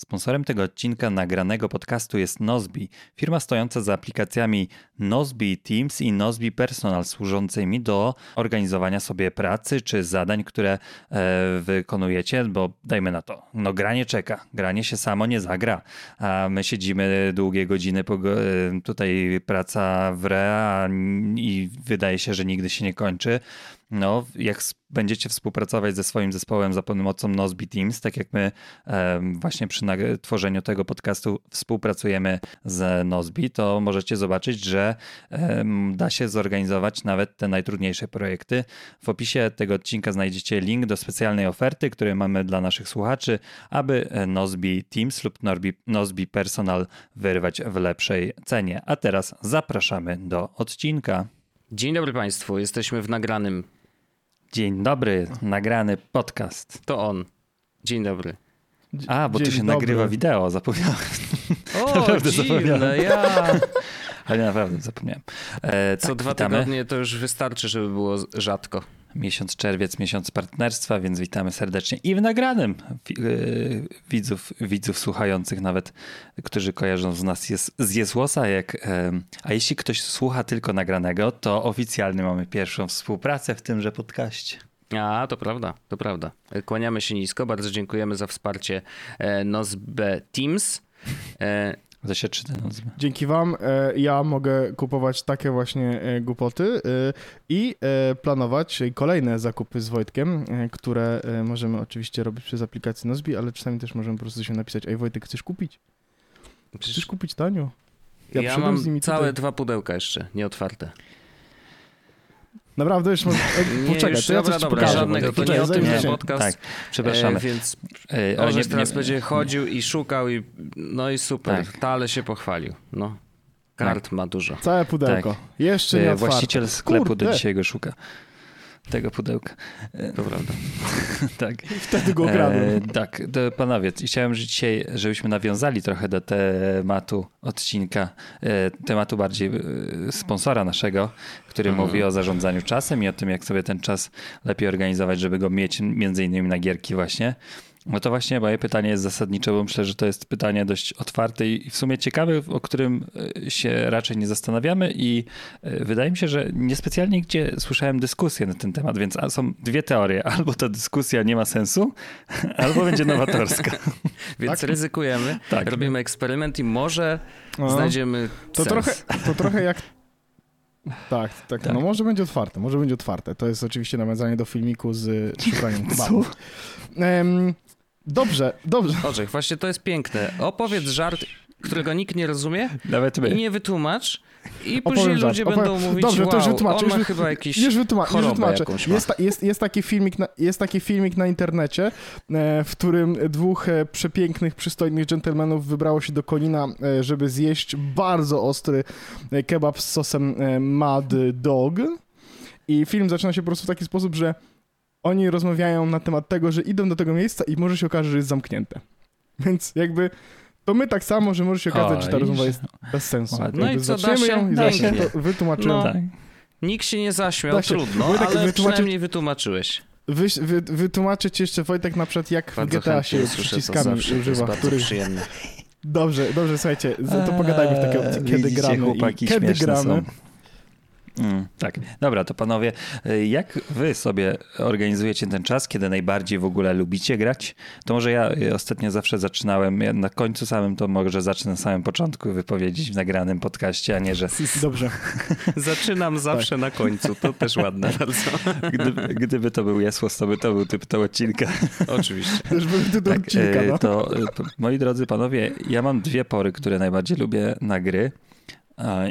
Sponsorem tego odcinka nagranego podcastu jest Nozbi, firma stojąca za aplikacjami Nozbi Teams i Nozbi Personal, służącymi do organizowania sobie pracy czy zadań, które e, wykonujecie, bo dajmy na to, no granie czeka, granie się samo nie zagra, a my siedzimy długie godziny, e, tutaj praca w re i wydaje się, że nigdy się nie kończy no, jak będziecie współpracować ze swoim zespołem za pomocą Nozbe Teams, tak jak my właśnie przy tworzeniu tego podcastu współpracujemy z Nozbe, to możecie zobaczyć, że da się zorganizować nawet te najtrudniejsze projekty. W opisie tego odcinka znajdziecie link do specjalnej oferty, którą mamy dla naszych słuchaczy, aby Nozbe Teams lub Nozbe Personal wyrwać w lepszej cenie. A teraz zapraszamy do odcinka. Dzień dobry Państwu, jesteśmy w nagranym Dzień dobry, nagrany podcast. To on. Dzień dobry. A, bo Dzień to się dobry. nagrywa wideo, zapomniałem. O, naprawdę dziwne, zapomniałem. ja. Ale naprawdę zapomniałem. E, Co tak, dwa witamy. tygodnie to już wystarczy, żeby było rzadko. Miesiąc czerwiec, miesiąc partnerstwa, więc witamy serdecznie i w nagranym e, widzów, widzów słuchających nawet, którzy kojarzą z nas jest, z Jesłosa. Jak, a jeśli ktoś słucha tylko nagranego, to oficjalnie mamy pierwszą współpracę w tymże podcaście. A, to prawda, to prawda. Kłaniamy się nisko, bardzo dziękujemy za wsparcie e, Nozbe Teams. To się czyta nazywa. Dzięki wam e, ja mogę kupować takie właśnie e, głupoty e, i planować kolejne zakupy z Wojtkiem, które możemy oczywiście robić przez aplikację Nozbi, ale czasami też możemy po prostu się napisać, ej Wojtek, chcesz kupić? Chcesz kupić tanio? Ja, ja mam całe tutaj... dwa pudełka jeszcze, nieotwarte. Naprawdę już może... Poczekaj, już, to ja dobra, coś dobra, żadnego, to nie o tym jest podcast. Tak, przepraszamy. E, więc e, Orzesz teraz nie, będzie chodził i szukał i no i super, tak. Tale się pochwalił. No. Kart tak. ma dużo. Całe pudełko. Tak. Jeszcze nie e, otwarte. Właściciel sklepu Kurde. do dzisiaj go szuka tego pudełka. To prawda. tak. Wtedy go okradłem. E, tak, to panowie, chciałem że dzisiaj, żebyśmy nawiązali trochę do tematu odcinka, e, tematu bardziej e, sponsora naszego, który mhm. mówi o zarządzaniu czasem i o tym, jak sobie ten czas lepiej organizować, żeby go mieć między innymi na gierki właśnie. No to właśnie moje pytanie jest zasadnicze, bo myślę, że to jest pytanie dość otwarte i w sumie ciekawe, o którym e, się raczej nie zastanawiamy i e, wydaje mi się, że niespecjalnie gdzie słyszałem dyskusję na ten temat, więc są dwie teorie. Albo ta dyskusja nie ma sensu, albo będzie nowatorska. więc tak? ryzykujemy, tak. robimy eksperyment i może no, znajdziemy to sens. trochę, to trochę jak tak, tak, tak, no może będzie otwarte, może będzie otwarte. To jest oczywiście nawiązanie do filmiku z szukaniem kebabów. Dobrze, dobrze. Orzech, właśnie to jest piękne. Opowiedz żart, którego nikt nie rozumie Nawet my. i nie wytłumacz i później żart. ludzie będą mówić, Dobrze, wow, to już wytłumaczę. on ma już, chyba jakiś już, już wytłumaczę. Jest, jest, jest, taki filmik na, jest taki filmik na internecie, e, w którym dwóch e, przepięknych, przystojnych dżentelmenów wybrało się do Konina, e, żeby zjeść bardzo ostry kebab z sosem Mad Dog. I film zaczyna się po prostu w taki sposób, że oni rozmawiają na temat tego, że idą do tego miejsca i może się okaże, że jest zamknięte. Więc jakby to my tak samo, że może się okazać, o, że ta rozmowa jest bez sensu. No i co, da się? ją i da się. to wytłumaczyłem. No, tak. Nikt się nie zaśmiał, trudno, ale wytłumaczy... przynajmniej wytłumaczyłeś. Wy, wy, wytłumaczę ci jeszcze, Wojtek, na przykład jak Bardzo w GTA się przyciskami używa. Który... przyjemne. Dobrze, dobrze, słuchajcie, to pogadajmy w takiej opcji, kiedy gramy. Chłopaki, kiedy gramy. Są. Mm, tak, dobra, to panowie, y, jak wy sobie organizujecie ten czas, kiedy najbardziej w ogóle lubicie grać? To może ja y, ostatnio zawsze zaczynałem, ja na końcu samym to może zacznę na samym początku wypowiedzieć w nagranym podcaście, a nie, że... Dobrze. Zaczynam zawsze tak. na końcu, to też ładne bardzo. Gdyby, gdyby to był Jesłos, to by to był tytuł odcinka. Oczywiście. Też był tytuł tak, odcinka, no. To, moi drodzy panowie, ja mam dwie pory, które najbardziej lubię na gry.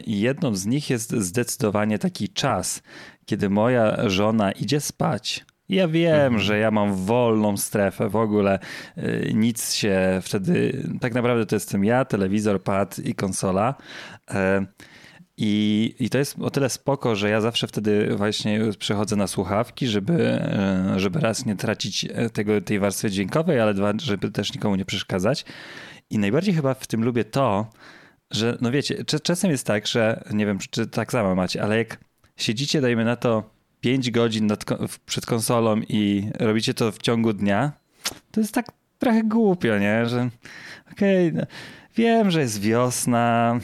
I jedną z nich jest zdecydowanie taki czas, kiedy moja żona idzie spać. Ja wiem, mhm. że ja mam wolną strefę, w ogóle y, nic się wtedy, tak naprawdę to jestem ja, telewizor, pad i konsola. E, I, I to jest o tyle spoko, że ja zawsze wtedy właśnie przechodzę na słuchawki, żeby, e, żeby raz nie tracić e, tego, tej warstwy dźwiękowej, ale dwa, żeby też nikomu nie przeszkadzać. I najbardziej chyba w tym lubię to, że no wiecie, czasem jest tak, że nie wiem, czy tak samo macie, ale jak siedzicie, dajmy na to 5 godzin nad, przed konsolą i robicie to w ciągu dnia, to jest tak trochę głupio, nie? Że okej, okay, no, wiem, że jest wiosna,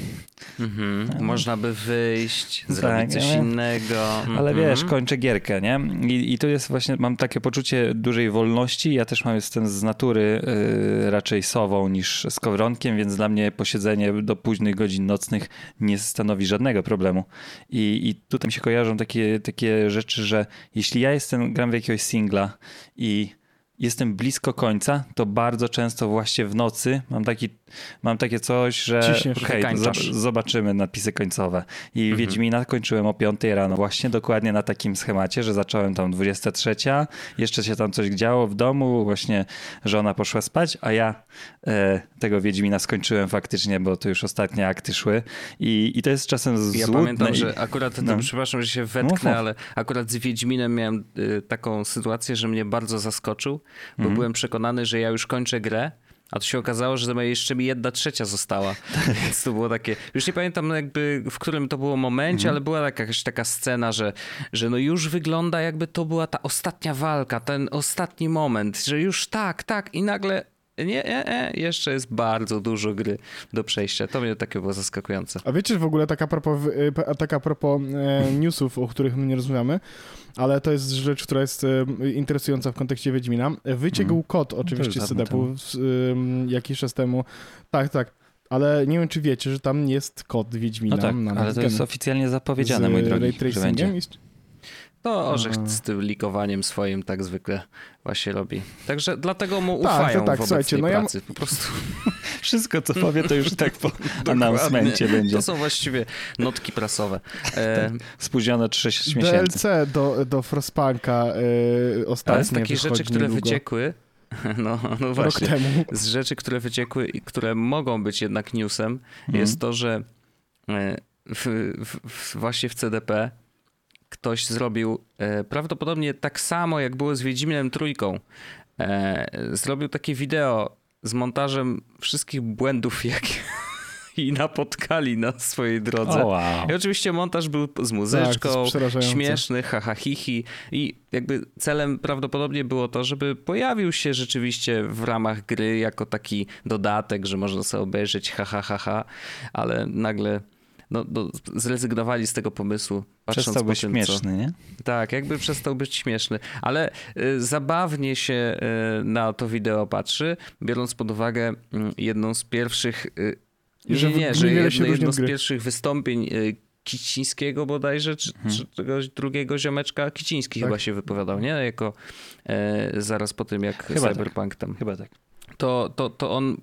Mhm. Można by wyjść, tak, zrobić coś ale, innego. Mhm. Ale wiesz, kończę gierkę, nie? I, I tu jest właśnie, mam takie poczucie dużej wolności. Ja też mam, jestem z natury y, raczej sową niż skowronkiem, więc dla mnie posiedzenie do późnych godzin nocnych nie stanowi żadnego problemu. I, i tutaj mi się kojarzą takie, takie rzeczy, że jeśli ja jestem, gram w jakiegoś singla i jestem blisko końca, to bardzo często właśnie w nocy mam, taki, mam takie coś, że okay, zobaczymy napisy końcowe. I mhm. Wiedźmina kończyłem o 5 rano, właśnie dokładnie na takim schemacie, że zacząłem tam 23, jeszcze się tam coś działo w domu, właśnie żona poszła spać, a ja e, tego Wiedźmina skończyłem faktycznie, bo to już ostatnie akty szły i, i to jest czasem złudne. Ja pamiętam, i... że akurat, no. przepraszam, że się wetknę, ale akurat z Wiedźminem miałem y, taką sytuację, że mnie bardzo zaskoczył, bo mhm. byłem przekonany, że ja już kończę grę, a to się okazało, że jeszcze mi jedna trzecia została. Więc to było takie. Już nie pamiętam jakby w którym to było momencie, mhm. ale była jakaś taka scena, że, że no już wygląda jakby to była ta ostatnia walka, ten ostatni moment, że już tak, tak i nagle nie, nie, nie, jeszcze jest bardzo dużo gry do przejścia. To mnie takie było zaskakujące. A wiecie, w ogóle taka propos, taka propos e, newsów, o których my nie rozmawiamy, ale to jest rzecz, która jest e, interesująca w kontekście Wiedźmina. Wyciekł mm. kod oczywiście z CD-u jakiś czas temu. Tak, tak. Ale nie wiem, czy wiecie, że tam jest kod Wiedźmina. No tak, ale to jest oficjalnie zapowiedziane, mój drogi, że będzie. To Orzech z tym likowaniem swoim tak zwykle właśnie robi. Także dlatego mu tak, ufają tak, tak, wobec tej no pracy. Ja... Po prostu. Wszystko, co powie, to już tak po announcemencie będzie. To są właściwie notki prasowe. E... Spóźnione 6 miesięcy. DLC do, do Frostpunka e, ostatnio Ale z takich rzeczy, które wyciekły, no, no właśnie, z rzeczy, które wyciekły i które mogą być jednak newsem, mhm. jest to, że e, w, w, właśnie w CDP ktoś zrobił e, prawdopodobnie tak samo, jak było z Wiedźminem Trójką. E, zrobił takie wideo z montażem wszystkich błędów, jakie i napotkali na swojej drodze. Oh, wow. I oczywiście montaż był z muzyczką, tak, śmieszny, haha, hihi. I jakby celem prawdopodobnie było to, żeby pojawił się rzeczywiście w ramach gry jako taki dodatek, że można sobie obejrzeć haha, haha, ale nagle no, no, zrezygnowali z tego pomysłu. Przestał być tym, śmieszny, co... nie? Tak, jakby przestał być śmieszny, ale y, zabawnie się y, na to wideo patrzy, biorąc pod uwagę y, jedną z pierwszych, y, nie, nie, że jedno, jedno z pierwszych wystąpień y, Kicińskiego bodajże, czy, hmm. czy drugiego ziomeczka, Kiciński tak. chyba się wypowiadał, nie? Jako e, zaraz po tym, jak chyba tak. Cyberpunk tak. tam. Chyba tak. To, to, to on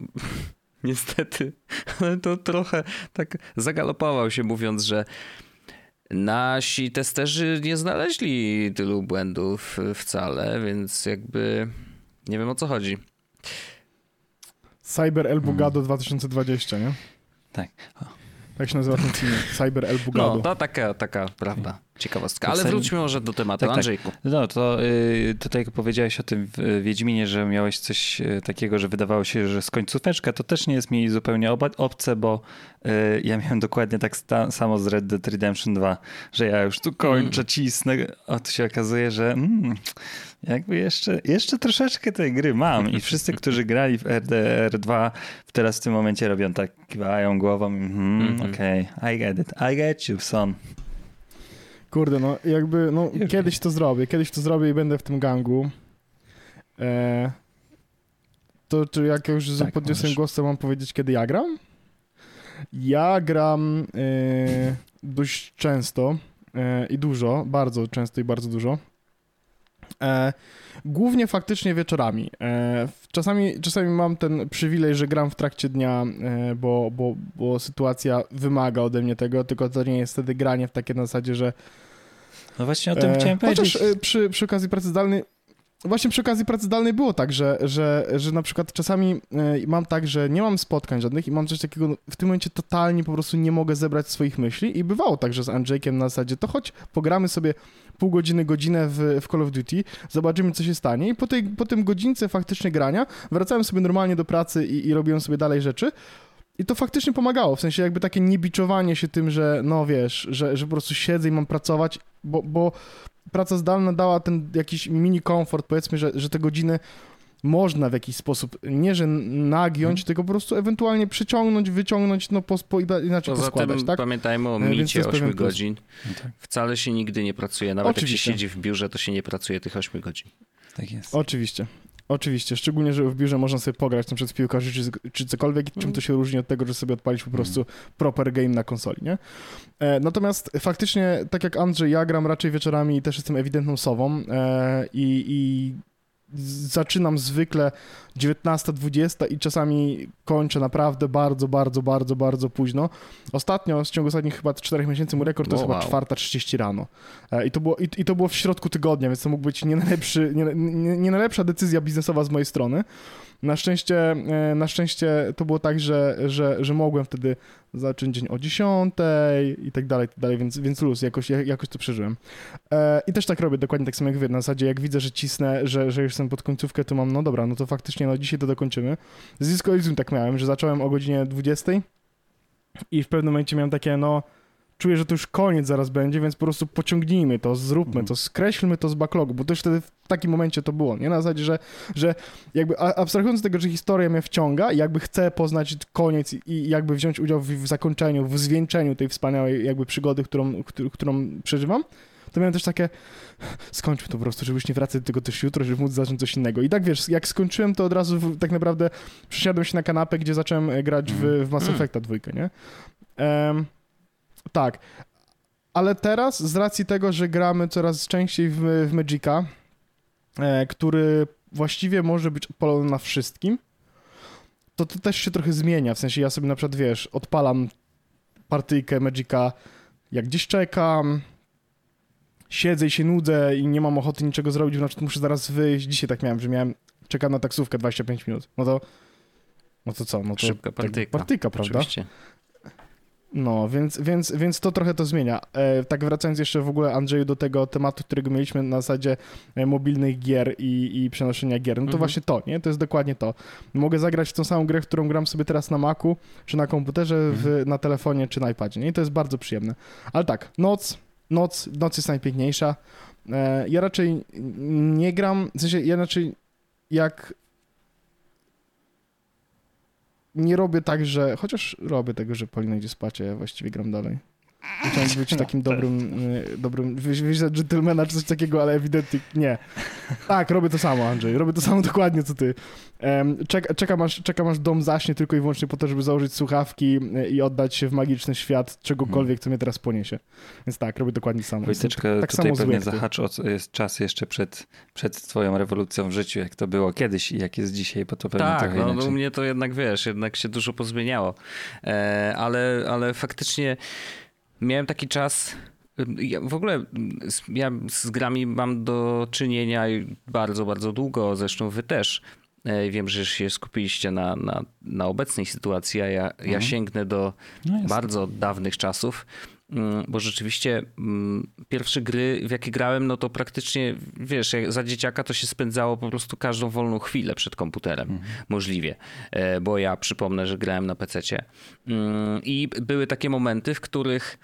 niestety, ale to trochę tak zagalopował się mówiąc, że nasi testerzy nie znaleźli tylu błędów wcale, więc jakby nie wiem o co chodzi. Cyber El Bugado hmm. 2020, nie? Tak. Jak się nazywa ten film? Cyber El Bugado. No, to taka, taka prawda. Ciekawostka. Ale wróćmy może do tematu. Tak, tak. Andrzejku. Tak. No to y, tutaj jak powiedziałeś o tym w Wiedźminie, że miałeś coś y, takiego, że wydawało się, że z końcóweczka, to też nie jest mi zupełnie obce, bo y, ja miałem dokładnie tak samo z Red Dead Redemption 2, że ja już tu kończę, mm. cisnę, a tu się okazuje, że mm, jakby jeszcze, jeszcze troszeczkę tej gry mam i wszyscy, którzy grali w RDR 2 teraz w tym momencie robią tak, kiwają głową, mm, mm -hmm. okej, okay, I get it, I get you, son. Kurde, no jakby, no kiedyś to zrobię, kiedyś to zrobię i będę w tym gangu. E, to czy jak już tak, podniosłem głos, to mam powiedzieć, kiedy ja gram? Ja gram e, dość często e, i dużo, bardzo często i bardzo dużo. E, głównie faktycznie wieczorami. E, czasami, czasami mam ten przywilej, że gram w trakcie dnia, e, bo, bo, bo sytuacja wymaga ode mnie tego, tylko to nie jest wtedy granie w takie na zasadzie, że no właśnie o tym chciałem powiedzieć. Chociaż przy, przy okazji pracy zdalnej Właśnie przy okazji pracy zdalnej było tak, że, że, że na przykład czasami mam tak, że nie mam spotkań żadnych i mam coś takiego, no, w tym momencie totalnie po prostu nie mogę zebrać swoich myśli i bywało tak, że z Andrzejkiem na zasadzie to choć pogramy sobie pół godziny, godzinę w, w Call of Duty, zobaczymy, co się stanie. I po, tej, po tym godzince faktycznie grania wracałem sobie normalnie do pracy i, i robiłem sobie dalej rzeczy. I to faktycznie pomagało, w sensie jakby takie niebiczowanie się tym, że no wiesz, że, że po prostu siedzę i mam pracować, bo, bo praca zdalna dała ten jakiś mini komfort, powiedzmy, że, że te godziny można w jakiś sposób, nie że nagiąć, hmm. tylko po prostu ewentualnie przyciągnąć, wyciągnąć, no po, po, inaczej Poza poskładać, tym tak? pamiętajmy o e, micie 8 godzin. No tak. Wcale się nigdy nie pracuje, nawet Oczywiście. jak się siedzi w biurze, to się nie pracuje tych 8 godzin. Tak jest. Oczywiście. Oczywiście, szczególnie, że w biurze można sobie pograć na przykład w piłkarzy czy, czy cokolwiek, czym mm. to się różni od tego, że sobie odpalić po mm. prostu proper game na konsoli, nie? E, natomiast faktycznie, tak jak Andrzej, ja gram raczej wieczorami i też jestem ewidentną sową e, i, i zaczynam zwykle 19-20 i czasami kończę naprawdę bardzo, bardzo, bardzo, bardzo późno. Ostatnio, w ciągu ostatnich chyba 4 miesięcy, mój rekord to jest wow. chyba 4.30 rano. E, I to, było, i, I to było w środku tygodnia, więc to mógł być nie, najlepszy, nie, nie, nie najlepsza decyzja biznesowa z mojej strony. Na szczęście, e, na szczęście to było tak, że, że, że mogłem wtedy zacząć dzień o 10 i tak dalej, i tak dalej, więc, więc luz, jakoś, jakoś to przeżyłem. E, I też tak robię, dokładnie tak samo jak wy, na zasadzie jak widzę, że cisnę, że, że już jestem pod końcówkę, to mam, no dobra, no to faktycznie, no dzisiaj to dokończymy. Z Disco tak miałem, że zacząłem o godzinie 20 i w pewnym momencie miałem takie, no czuję, że to już koniec zaraz będzie, więc po prostu pociągnijmy to, zróbmy mhm. to, skreślmy to z backlogu, bo to już wtedy w takim momencie to było, nie? Na zasadzie, że, że jakby abstrahując z tego, że historia mnie wciąga jakby chcę poznać koniec i jakby wziąć udział w, w zakończeniu, w zwieńczeniu tej wspaniałej jakby przygody, którą, którą przeżywam, to miałem też takie, skończmy to po prostu, żebyś nie wracać do tego też jutro, żeby móc zacząć coś innego. I tak wiesz, jak skończyłem, to od razu tak naprawdę przesiadłem się na kanapę, gdzie zacząłem grać w, w Mass Effecta dwójkę, nie? Um, tak. Ale teraz, z racji tego, że gramy coraz częściej w, w Magica, e, który właściwie może być odpalony na wszystkim, to to też się trochę zmienia. W sensie ja sobie na przykład, wiesz, odpalam partyjkę Magica, jak gdzieś czekam, siedzę i się nudzę i nie mam ochoty niczego zrobić, na przykład muszę zaraz wyjść. Dzisiaj tak miałem, że miałem, czekam na taksówkę 25 minut. No to, no to co? No to Szybka partyjka. partyjka, prawda? Oczywiście. No, więc, więc, więc to trochę to zmienia. E, tak wracając jeszcze w ogóle, Andrzeju, do tego tematu, którego mieliśmy na zasadzie e, mobilnych gier i, i przenoszenia gier, no to mhm. właśnie to, nie? To jest dokładnie to. Mogę zagrać w tą samą grę, w którą gram sobie teraz na Macu, czy na komputerze, mhm. w, na telefonie, czy na iPadzie, nie? I to jest bardzo przyjemne. Ale tak, noc, noc, noc jest najpiękniejsza. E, ja raczej nie gram, w sensie ja raczej jak nie robię tak, że. Chociaż robię tego, że Polina idzie spać, a ja właściwie gram dalej. Chciałem być no, takim dobrym, y, dobrym, wyjść dżentelmena czy coś takiego, ale ewidentnie nie. Tak, robię to samo, Andrzej. Robię to samo dokładnie, co ty. Czek, czekam, aż, czekam, aż dom zaśnie tylko i wyłącznie po to, żeby założyć słuchawki y, i oddać się w magiczny świat czegokolwiek, co mnie teraz poniesie. Więc tak, robię dokładnie samo. Wojteczka, tak, tak tutaj samo pewnie zahacz o jest czas jeszcze przed, przed twoją rewolucją w życiu, jak to było kiedyś i jak jest dzisiaj, bo to pewnie tak, trochę no, no u mnie to jednak, wiesz, jednak się dużo pozmieniało. E, ale, ale faktycznie miałem taki czas. Ja w ogóle ja z grami mam do czynienia bardzo, bardzo długo, zresztą wy też. E, wiem, że się skupiliście na, na, na obecnej sytuacji, a ja, mhm. ja sięgnę do no bardzo dawnych czasów, mm, bo rzeczywiście mm, pierwsze gry, w jakie grałem, no to praktycznie, wiesz, za dzieciaka to się spędzało po prostu każdą wolną chwilę przed komputerem, mhm. możliwie, e, bo ja przypomnę, że grałem na PC-cie mm, i były takie momenty, w których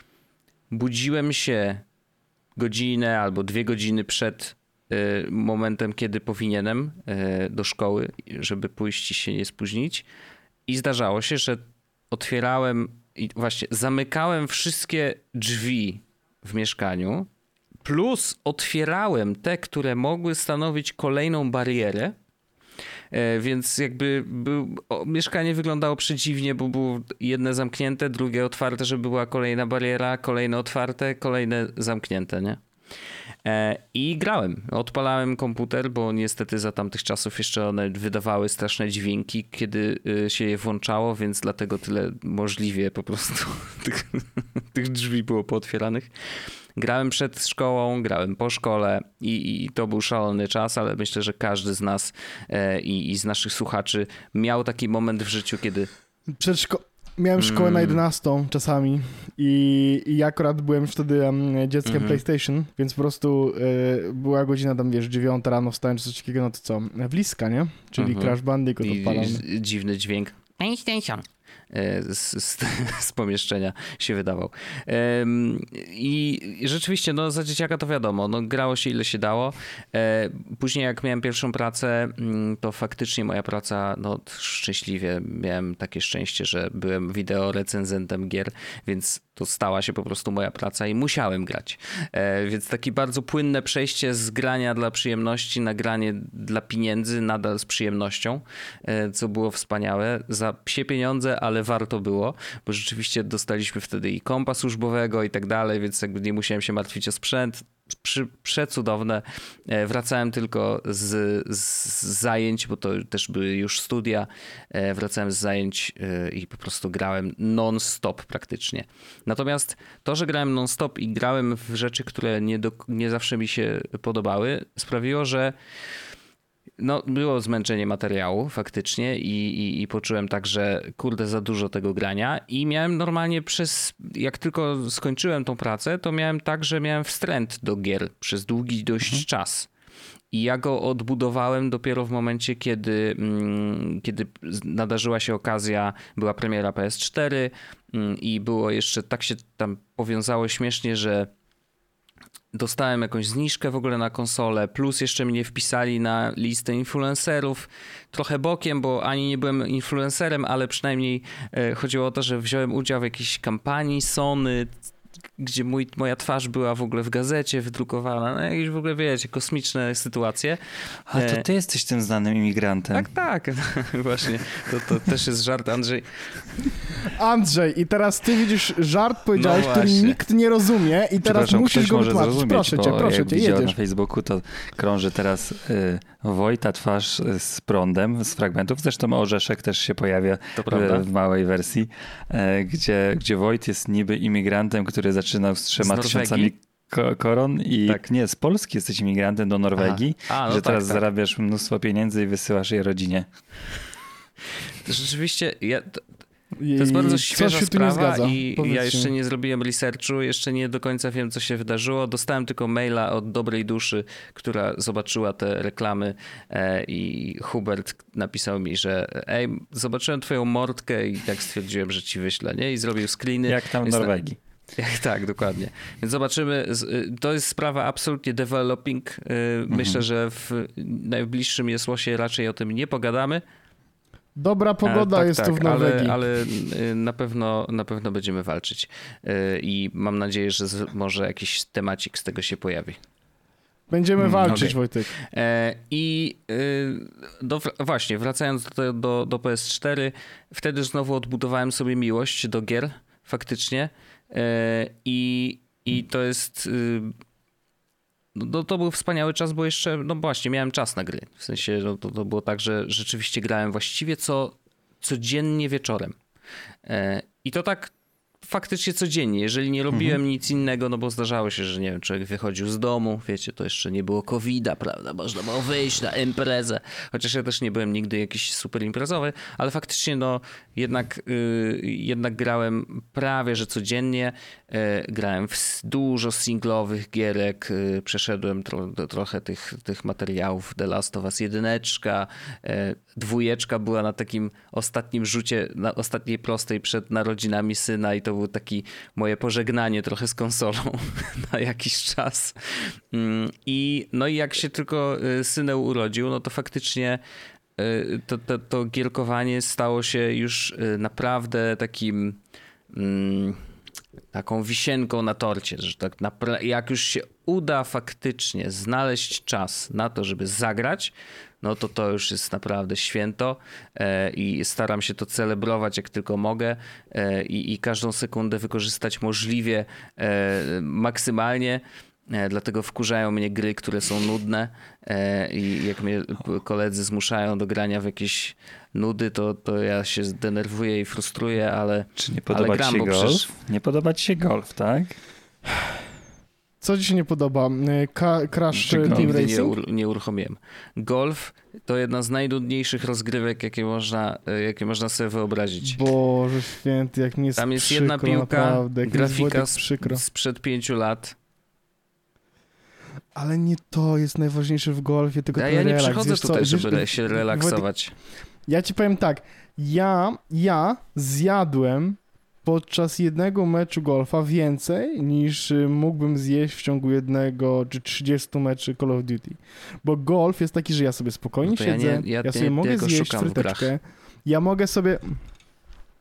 budziłem się godzinę albo dwie godziny przed y, momentem, kiedy powinienem y, do szkoły, żeby pójść i się nie spóźnić. I zdarzało się, że otwierałem i właśnie zamykałem wszystkie drzwi w mieszkaniu, plus otwierałem te, które mogły stanowić kolejną barierę więc jakby był, o, mieszkanie wyglądało przedziwnie, bo było jedne zamknięte, drugie otwarte, że była kolejna bariera, kolejne otwarte, kolejne zamknięte, nie? E, I grałem. Odpalałem komputer, bo niestety za tamtych czasów jeszcze one wydawały straszne dźwięki, kiedy y, się je włączało, więc dlatego tyle możliwie po prostu tych, tych drzwi było pootwieranych. Grałem przed szkołą, grałem po szkole i, i to był szalony czas, ale myślę, że każdy z nas e, i, i z naszych słuchaczy miał taki moment w życiu, kiedy. Przed szko- Miałem szkołę mm. na 11 czasami i, i akurat byłem wtedy um, dzieckiem mm -hmm. PlayStation, więc po prostu y, była godzina tam, wiesz, 9 rano, wstałem czy coś takiego, no to co, wliska, nie? Czyli mm -hmm. Crash Bandicoot odpalam. I dziwny dźwięk. PlayStation. E, z, z, z, pomieszczenia się wydawał. I rzeczywiście, no za dzieciaka to wiadomo, no grało się ile się dało. E, później jak miałem pierwszą pracę, mm, to faktycznie moja praca, no szczęśliwie miałem takie szczęście, że byłem wideo recenzentem gier, więc to stała się po prostu moja praca i musiałem grać. E, więc takie bardzo płynne przejście z grania dla przyjemności na granie dla pieniędzy, nadal z przyjemnością, co było wspaniałe. Za psie pieniądze, ale warto było, bo rzeczywiście dostaliśmy wtedy i kompa służbowego i tak dalej, więc jakby nie musiałem się martwić o sprzęt przy, przecudowne. E, wracałem tylko z, z, zajęć, bo to też były już studia. E, wracałem z zajęć e, i po prostu grałem non-stop praktycznie. Natomiast to, że grałem non-stop i grałem w rzeczy, które nie, do, nie zawsze mi się podobały, sprawiło, że no, było zmęczenie materiału faktycznie i, i, i, poczułem tak, że kurde, za dużo tego grania i miałem normalnie przez, jak tylko skończyłem tą pracę, to miałem tak, że miałem wstręt do gier przez długi dość mhm. czas. I ja go odbudowałem dopiero w momencie, kiedy, mm, kiedy nadarzyła się okazja, była premiera PS4 mm, i było jeszcze, tak się tam powiązało śmiesznie, że dostałem jakąś zniżkę w ogóle na konsolę, plus jeszcze mnie wpisali na listę influencerów. Trochę bokiem, bo ani nie byłem influencerem, ale przynajmniej e, chodziło o to, że wziąłem udział w jakiejś kampanii Sony, gdzie mój, moja twarz była w ogóle w gazecie wydrukowana, no jakieś w ogóle, wiecie, kosmiczne sytuacje. A to e, ty jesteś tym znanym imigrantem. Tak, tak, właśnie. To, to też jest żart, Andrzej. Andrzej, i teraz ty widzisz żart, powiedziałeś, no który nikt nie rozumie i teraz musisz go wytłumaczyć. Proszę cię, proszę cię, jedziesz. na Facebooku to krąży teraz y, Wojta twarz z prądem z fragmentów. Zresztą Orzeszek też się pojawia w, w, małej wersji, y, gdzie, gdzie Wojt jest niby imigrantem, który zaczynał z trzema z tysiącami koron i tak. nie, z Polski jesteś imigrantem do Norwegii, A, no że tak, teraz tak. zarabiasz mnóstwo pieniędzy i wysyłasz je rodzinie. Rzeczywiście, ja, to jest bardzo świeża sprawa i ja jeszcze nie zrobiłem researchu, jeszcze nie do końca wiem, co się wydarzyło. Dostałem tylko maila od dobrej duszy, która zobaczyła te reklamy e, i Hubert napisał mi, że ej, zobaczyłem twoją mordkę i tak stwierdziłem, że ci wyślę, nie? I zrobił screeny. Jak tam w Norwegii. Tak, dokładnie. Więc zobaczymy. Y, to jest sprawa absolutnie developing. Y, myślę, mhm. że w najbliższym Jesłosie raczej o tym nie pogadamy. Dobra pogoda tak, jest tak, tu w Norwegii. Ale, ale, y, na, pewno, na pewno będziemy walczyć. I mam nadzieję, że może jakiś temacik z tego się pojawi. Będziemy hmm, walczyć, okay. Wojtek. E, I do, właśnie, wracając do, do, do PS4, wtedy znowu odbudowałem sobie miłość do gier, faktycznie. E, I, i to jest. Y, no, to był wspaniały czas, bo jeszcze, no właśnie, miałem czas na gry. W sensie, no, to, to było tak, że rzeczywiście grałem właściwie co codziennie wieczorem. E, I to tak faktycznie codziennie. Jeżeli nie robiłem mhm. nic innego, no bo zdarzało się, że nie wiem, człowiek wychodził z domu, wiecie, to jeszcze nie było covid prawda, można było wyjść na imprezę, chociaż ja też nie byłem nigdy jakiś super imprezowy, ale faktycznie no jednak, yy, jednak grałem prawie, że codziennie, yy, grałem w dużo singlowych gierek, yy, przeszedłem tro, trochę tych, tych materiałów The Last of Us jedyneczka, y, dwójeczka była na takim ostatnim rzucie, na ostatniej prostej przed narodzinami syna i to było taki moje pożegnanie trochę z konsolą na jakiś czas. Mm, I no i jak się tylko y, synę urodził, no to faktycznie y, to, to, to gierkowanie stało się już y, naprawdę takim mm, taką wisienką na torcie, że tak jak już się uda faktycznie znaleźć czas na to, żeby zagrać, no to to już jest naprawdę święto e, i staram się to celebrować jak tylko mogę e, i, i każdą sekundę wykorzystać możliwie e, maksymalnie. Dlatego wkurzają mnie gry, które są nudne i jak mnie koledzy zmuszają do grania w jakieś nudy, to, to ja się denerwuję i frustruję, ale Czy nie podoba ci się golf? Przecież... Nie podoba ci się golf, tak? Co ci się nie podoba? Ka Crash Team Racing? Nie, nie uruchomiłem. Golf to jedna z najdudniejszych rozgrywek, jakie można, jakie można sobie wyobrazić. Boże święty, jak mi jest Tam jest przykro, jedna piłka, naprawdę, grafika sprzed pięciu lat. Ale nie to jest najważniejsze w golfie, tylko ja, ja nie przychodzę tutaj, żeby się relaksować. Ja ci powiem tak, Ja, ja zjadłem podczas jednego meczu golfa więcej niż y, mógłbym zjeść w ciągu jednego czy 30 meczy Call of Duty. Bo golf jest taki, że ja sobie spokojnie no siedzę, ja, nie, ja, ja sobie mogę zjeść fryteczkę, ja mogę sobie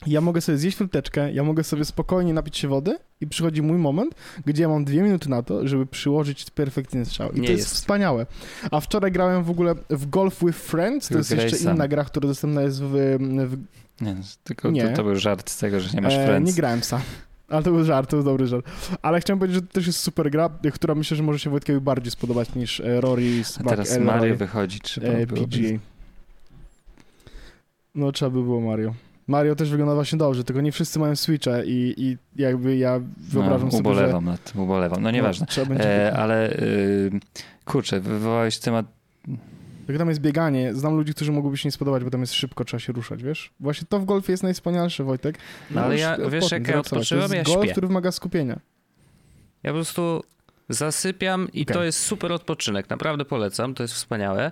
ja mogę sobie zjeść fryteczkę, ja mogę sobie spokojnie napić się wody i przychodzi mój moment, gdzie ja mam dwie minuty na to, żeby przyłożyć perfekcyjny strzał. I Nie to jest, jest, wspaniałe. A wczoraj grałem w ogóle w Golf with Friends, to jest jeszcze inna gra, która dostępna jest w... w... Nie, tylko nie. To, to, był żart z tego, że nie masz e, Friends. Nie grałem sam. Ale to był żart, to był dobry żart. Ale chciałem powiedzieć, że to też jest super gra, która myślę, że może się Wojtkowi bardziej spodobać niż e, Rory z A teraz Mario wychodzi, trzeba e, PGA. No trzeba by było Mario. Mario też wygląda właśnie dobrze, tylko nie wszyscy mają Switcha i, i jakby ja wyobrażam no, sobie, że... nad tym, ubolewam. No nieważne. No, e, ale y, kurczę, wywołałeś temat... Jak tam jest bieganie, znam ludzi, którzy mogłyby się nie spodobać, bo tam jest szybko, trzeba się ruszać, wiesz? Właśnie to w golfie jest najwspanialsze, Wojtek. No, ale ja, wiesz, jak ja odpoczywam, ja golf, który wymaga skupienia. Ja po prostu zasypiam i okay. to jest super odpoczynek, naprawdę polecam, to jest wspaniałe.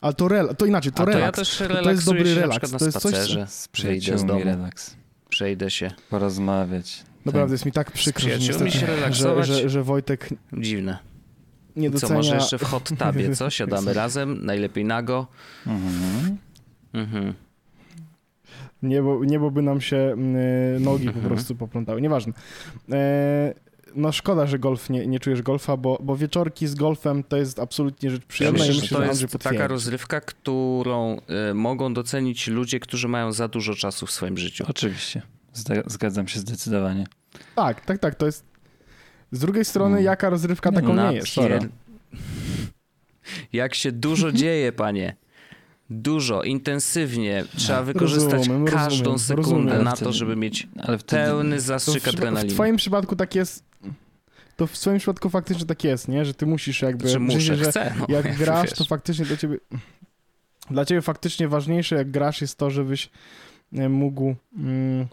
Ale to, rel, to inaczej, to A relaks. To ja też to, to jest dobry relaks. Na to jest spacerze. coś, Przejdę z domu. relaks. Przejdę się. Porozmawiać. Naprawdę jest mi tak przykro, że, niestety, się relaksować. Że, że, że Wojtek... Dziwne. Nie docenia... Co, może jeszcze w hot tabie, co? Siadamy razem, najlepiej nago. Mhm. Mhm. Niebo, niebo by nam się y, nogi po mhm. prostu poplątały. Nieważne. E, no szkoda, że golf nie, nie czujesz golfa, bo, bo wieczorki z golfem to jest absolutnie rzecz przyjemna. Ja myślę, że to jest taka rozrywka, którą y, mogą docenić ludzie, którzy mają za dużo czasu w swoim życiu. Oczywiście. Zgadzam się zdecydowanie. Tak, tak, tak. To jest. Z drugiej strony, hmm. jaka rozrywka taką nie jest? Pier... Jak się dużo dzieje, panie. Dużo, intensywnie. Trzeba wykorzystać rozumiem, każdą rozumiem, sekundę rozumiem. na to, żeby mieć ale wtedy, pełny zastrzyk adrenaliny. W twoim przypadku tak jest to w swoim przypadku faktycznie tak jest, nie? Że ty musisz jakby... Że muszę, że chcę. No, jak grasz, wiesz. to faktycznie dla ciebie... Dla ciebie faktycznie ważniejsze jak grasz jest to, żebyś e, mógł mm,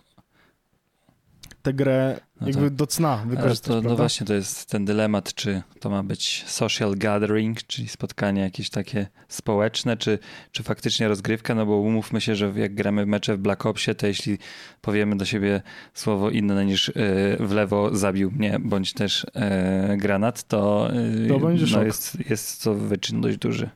tę grę no jakby tak. do cna wykorzystać. To, no właśnie, to jest ten dylemat, czy to ma być social gathering, czyli spotkanie jakieś takie społeczne, czy, czy faktycznie rozgrywka, no bo umówmy się, że jak gramy mecze w Black Opsie, to jeśli powiemy do siebie słowo inne niż y, w lewo zabił mnie, bądź też y, granat, to, y, to no jest, jest to wyczyn dość duży.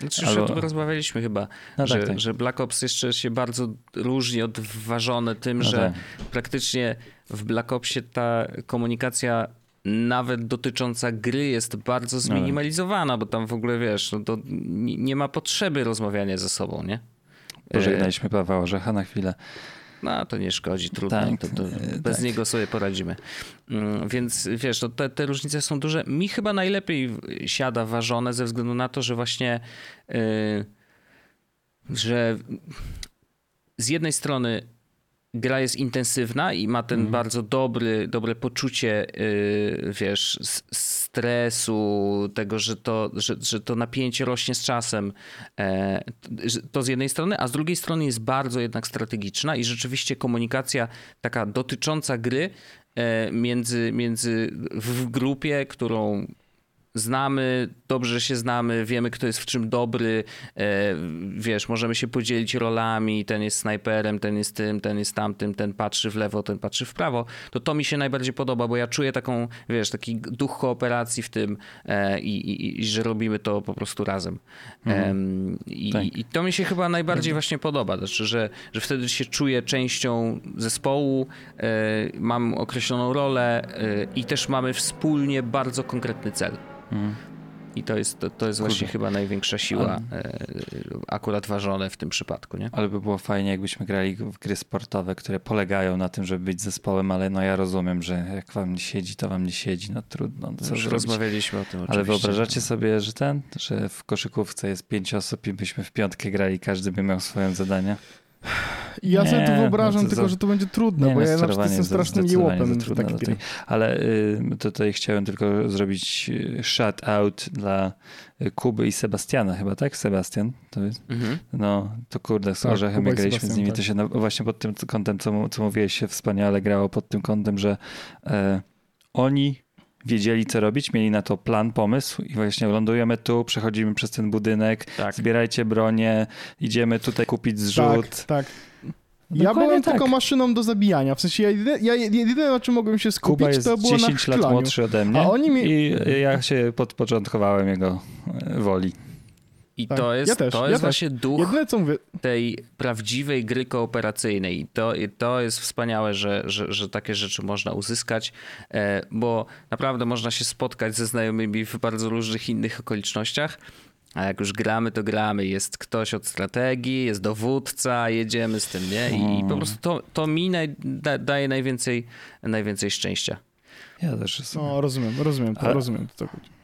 Znaczy, Albo... już o tym rozmawialiśmy chyba, no że, tak, tak. że Black Ops jeszcze się bardzo różni odważone tym, no że tak. praktycznie w Black Opsie ta komunikacja nawet dotycząca gry jest bardzo no zminimalizowana, bo tam w ogóle wiesz, no to nie ma potrzeby rozmawiania ze sobą, nie? Pożegnaliśmy Pawła Orzecha na chwilę. No, to nie szkodzi, trudno. Tak, to, to e, bez tak. niego sobie poradzimy. Mm, więc wiesz, to te, te, różnice są duże. Mi chyba najlepiej siada ważone ze względu na to, że właśnie, yy, że z jednej strony gra jest intensywna i ma ten mm. bardzo dobry, dobre poczucie, yy, wiesz, stresu, tego, że to, że, że to napięcie rośnie z czasem. E, to z jednej strony, a z drugiej strony jest bardzo jednak strategiczna i rzeczywiście komunikacja taka dotycząca gry e, między, między w grupie, którą znamy, dobrze się znamy, wiemy, kto jest w czym dobry, e, wiesz, możemy się podzielić rolami, ten jest snajperem, ten jest tym, ten jest tamtym, ten patrzy w lewo, ten patrzy w prawo, to to mi się najbardziej podoba, bo ja czuję taką, wiesz, taki duch kooperacji w tym e, i, i, i że robimy to po prostu razem. Mhm. I, tak. I, to mi się chyba najbardziej właśnie podoba, znaczy, że, że wtedy się czuję częścią zespołu, e, mam określoną rolę i też mamy wspólnie bardzo konkretny cel. Mhm. I to jest, to, to jest właśnie chyba największa siła Ale... E, akurat ważone w tym przypadku, nie? Ale by było fajnie, jakbyśmy grali w gry sportowe, które polegają na tym, żeby być zespołem, ale no ja rozumiem, że jak wam nie siedzi, to wam nie siedzi, no trudno. Co Już rozmawialiśmy o tym oczywiście. Ale wyobrażacie sobie, że ten, że w koszykówce jest pięć osób i byśmy w piątkę grali, każdy by miał swoje zadanie? Ja nie, sobie to wyobrażam, no to tylko za... że to będzie trudne, nie, bo ja na przykład jestem strasznym jełopem w tej, Ale y, tutaj chciałem tylko zrobić y, shout out dla y, Kuby i Sebastiana chyba, tak? Sebastian to jest? Mhm. No, to kurde, z tak, Orzechem jak graliśmy z nimi, tak. to się na, właśnie pod tym kątem, co, co mówiłeś, się wspaniale grało pod tym kątem, że e, oni wiedzieli co robić, mieli na to plan, pomysł i właśnie lądujemy tu, przechodzimy przez ten budynek, tak. zbierajcie bronię, idziemy tutaj kupić zrzut. Tak, tak. Ja byłem tak. tylko maszyną do zabijania. W sensie ja jedyne, ja jedyne na czym mogłem się skupić, Kuba jest to było 10 na lat młodszy ode mnie A oni mi... i ja się podpoczątkowałem jego e, woli. I tak. to jest, ja też, to jest ja właśnie też. duch Jedyne, co mówię... tej prawdziwej gry kooperacyjnej. I to, i to jest wspaniałe, że, że, że takie rzeczy można uzyskać, e, bo naprawdę można się spotkać ze znajomymi w bardzo różnych innych okolicznościach. A jak już gramy, to gramy. Jest ktoś od strategii, jest dowódca, jedziemy z tym, nie? I, i po prostu to, to mi naj, da, daje najwięcej, najwięcej szczęścia. Ja też. No, rozumiem, rozumiem to, Ale... rozumiem to. E,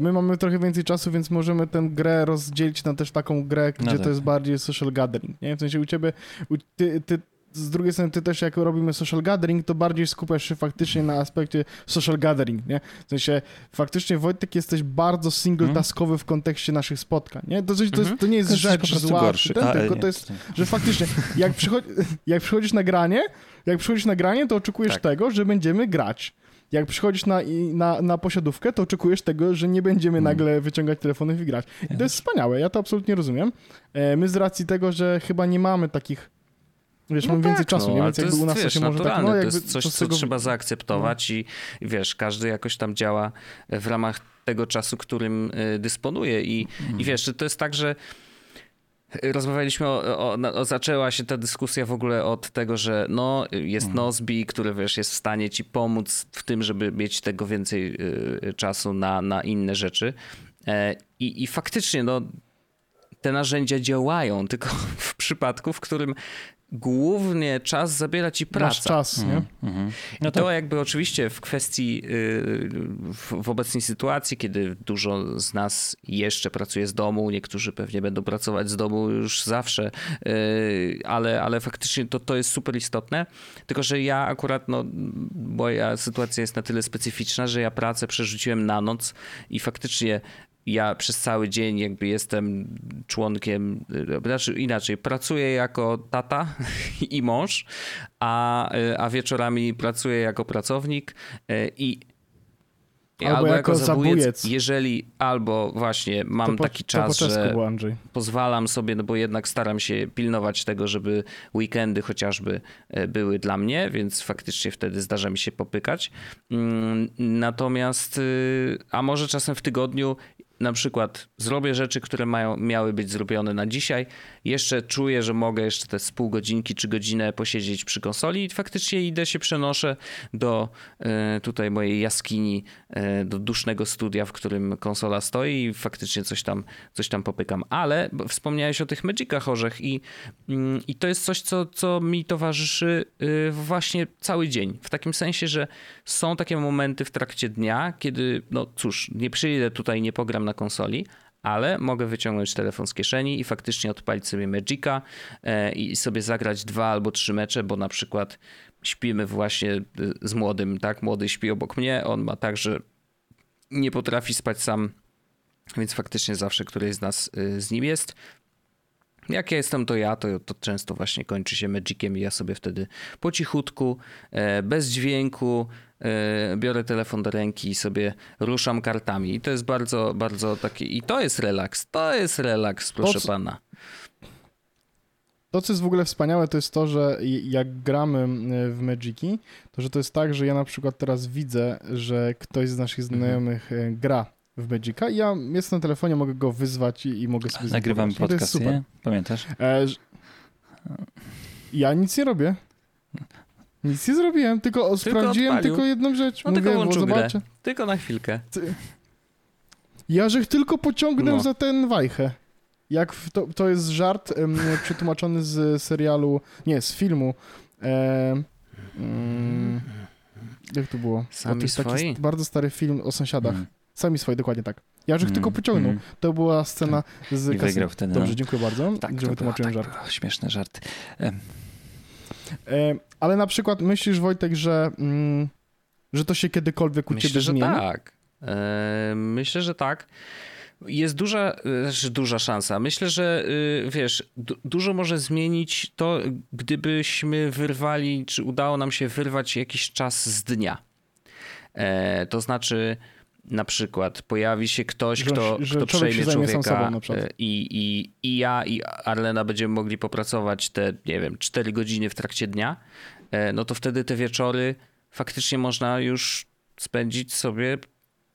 my mamy trochę więcej czasu, więc możemy tę grę rozdzielić na też taką grę, gdzie no tak. to jest bardziej social gathering, nie? W sensie u ciebie, u, ty, ty z drugiej strony ty też jak robimy social gathering, to bardziej skupiasz się faktycznie na aspekcie social gathering, nie? W sensie faktycznie Wojtek jesteś bardzo single-taskowy w kontekście naszych spotkań, nie? To, coś, to, jest, to nie jest to rzecz zła, ten, tylko to jest, że faktycznie jak, przychodzi, jak przychodzisz na granie, jak przychodzisz na granie, to oczekujesz tak. tego, że będziemy grać. Jak przychodzisz na, na, na posiadówkę, to oczekujesz tego, że nie będziemy hmm. nagle wyciągać telefonów i grać. I to jest wspaniałe, ja to absolutnie rozumiem. E, my z racji tego, że chyba nie mamy takich Wiesz, no mamy tak, więcej czasu, no, nie? Więc jakby jest, u nas wiesz, się może tak, no, to jest coś, co tego... trzeba zaakceptować no. i, i wiesz, każdy jakoś tam działa w ramach tego czasu, którym y, dysponuje i, mm. i wiesz, to jest tak, że Rozmawialiśmy o, o, o, zaczęła się ta dyskusja w ogóle od tego, że no, jest mhm. Nozbi, który wiesz, jest w stanie ci pomóc w tym, żeby mieć tego więcej y, czasu na, na inne rzeczy. E, i, I faktycznie, no, te narzędzia działają, tylko w przypadku, w którym głównie czas zabiera ci praca. Masz czas, nie? Mm, mm. No to tak. jakby oczywiście w kwestii, y, w, obecnej sytuacji, kiedy dużo z nas jeszcze pracuje z domu, niektórzy pewnie będą pracować z domu już zawsze, y, ale, ale faktycznie to, to jest super istotne, tylko że ja akurat, no, moja sytuacja jest na tyle specyficzna, że ja pracę przerzuciłem na noc i faktycznie ja przez cały dzień jakby jestem członkiem, znaczy inaczej, pracuję jako tata i mąż, a, a wieczorami pracuję jako pracownik e, i Albo, albo, jako, jako zabójec, jeżeli albo właśnie mam po, taki czas, że pozwalam sobie, no bo jednak staram się pilnować tego, żeby weekendy chociażby były dla mnie, więc faktycznie wtedy zdarza mi się popykać. Mm, natomiast, y, a może czasem w tygodniu na przykład zrobię rzeczy, które mają, miały być zrobione na dzisiaj, jeszcze czuję, że mogę jeszcze te z pół godzinki czy godzinę posiedzieć przy konsoli i faktycznie idę się przenoszę do e, tutaj mojej jaskini, e, do dusznego studia, w którym konsola stoi i faktycznie coś tam, coś tam popykam. Ale wspomniałeś o tych Magicach orzech i, mm, i to jest coś, co, co mi towarzyszy e, właśnie cały dzień. W takim sensie, że są takie momenty w trakcie dnia, kiedy, no cóż, nie przyjdę tutaj, nie pogram na konsoli, ale mogę wyciągnąć telefon z kieszeni i faktycznie odpalić sobie Magica e, i sobie zagrać dwa albo trzy mecze, bo na przykład śpimy właśnie e, z młodym, tak? Młody śpi obok mnie, on ma tak, że nie potrafi spać sam, więc faktycznie zawsze któryś z nas e, z nim jest. Jak ja jestem, to ja, to, to często właśnie kończy się Magiciem i ja sobie wtedy po cichutku, bez dźwięku, E, biorę telefon do ręki i sobie ruszam kartami. I to jest bardzo, bardzo taki. I to jest relaks. To jest relaks, proszę to, pana. To, co jest w ogóle wspaniałe, to jest to, że jak gramy w Magiki, to że to jest tak, że ja na przykład teraz widzę, że ktoś z naszych mhm. znajomych mhm. gra w Magica i ja jestem na telefonie, mogę go wyzwać i, i mogę sobie Nagrywamy podcast, nie? Pamiętasz? E, ja nic nie robię. Nic nie zrobiłem, tylko, tylko sprawdziłem odpalił. tylko jedną rzecz. No Mówiłem, tylko zobaczę. Grę. Tylko na chwilkę. Ja żech tylko pociągnął no. za ten wajchę. Jak to, to jest żart um, przetłumaczony z serialu, nie, z filmu. E, um, jak to było? Sami to jest swoi? taki bardzo stary film o sąsiadach. Mm. Sami swoi, dokładnie tak. Ja żech mm. tylko pociągnął. Mm. To była scena tak. z... I wygrał wtedy. Dobrze, no. dziękuję bardzo, tak, że wytłumaczyłem tak, żart. Było, śmieszny żart. E, ale na przykład myślisz, Wojtek, że, mm, że to się kiedykolwiek u Myślę, ciebie zmieni? Myślę, że tak. E, myślę, że tak. Jest duża, znaczy duża szansa. Myślę, że y, wiesz, dużo może zmienić to, gdybyśmy wyrwali, czy udało nam się wyrwać jakiś czas z dnia. E, to znaczy, na przykład pojawi się ktoś, kto, że kto przejmie człowieka i, i, i ja i Arlena będziemy mogli popracować te, nie wiem, 4 godziny w trakcie dnia, no to wtedy te wieczory faktycznie można już spędzić sobie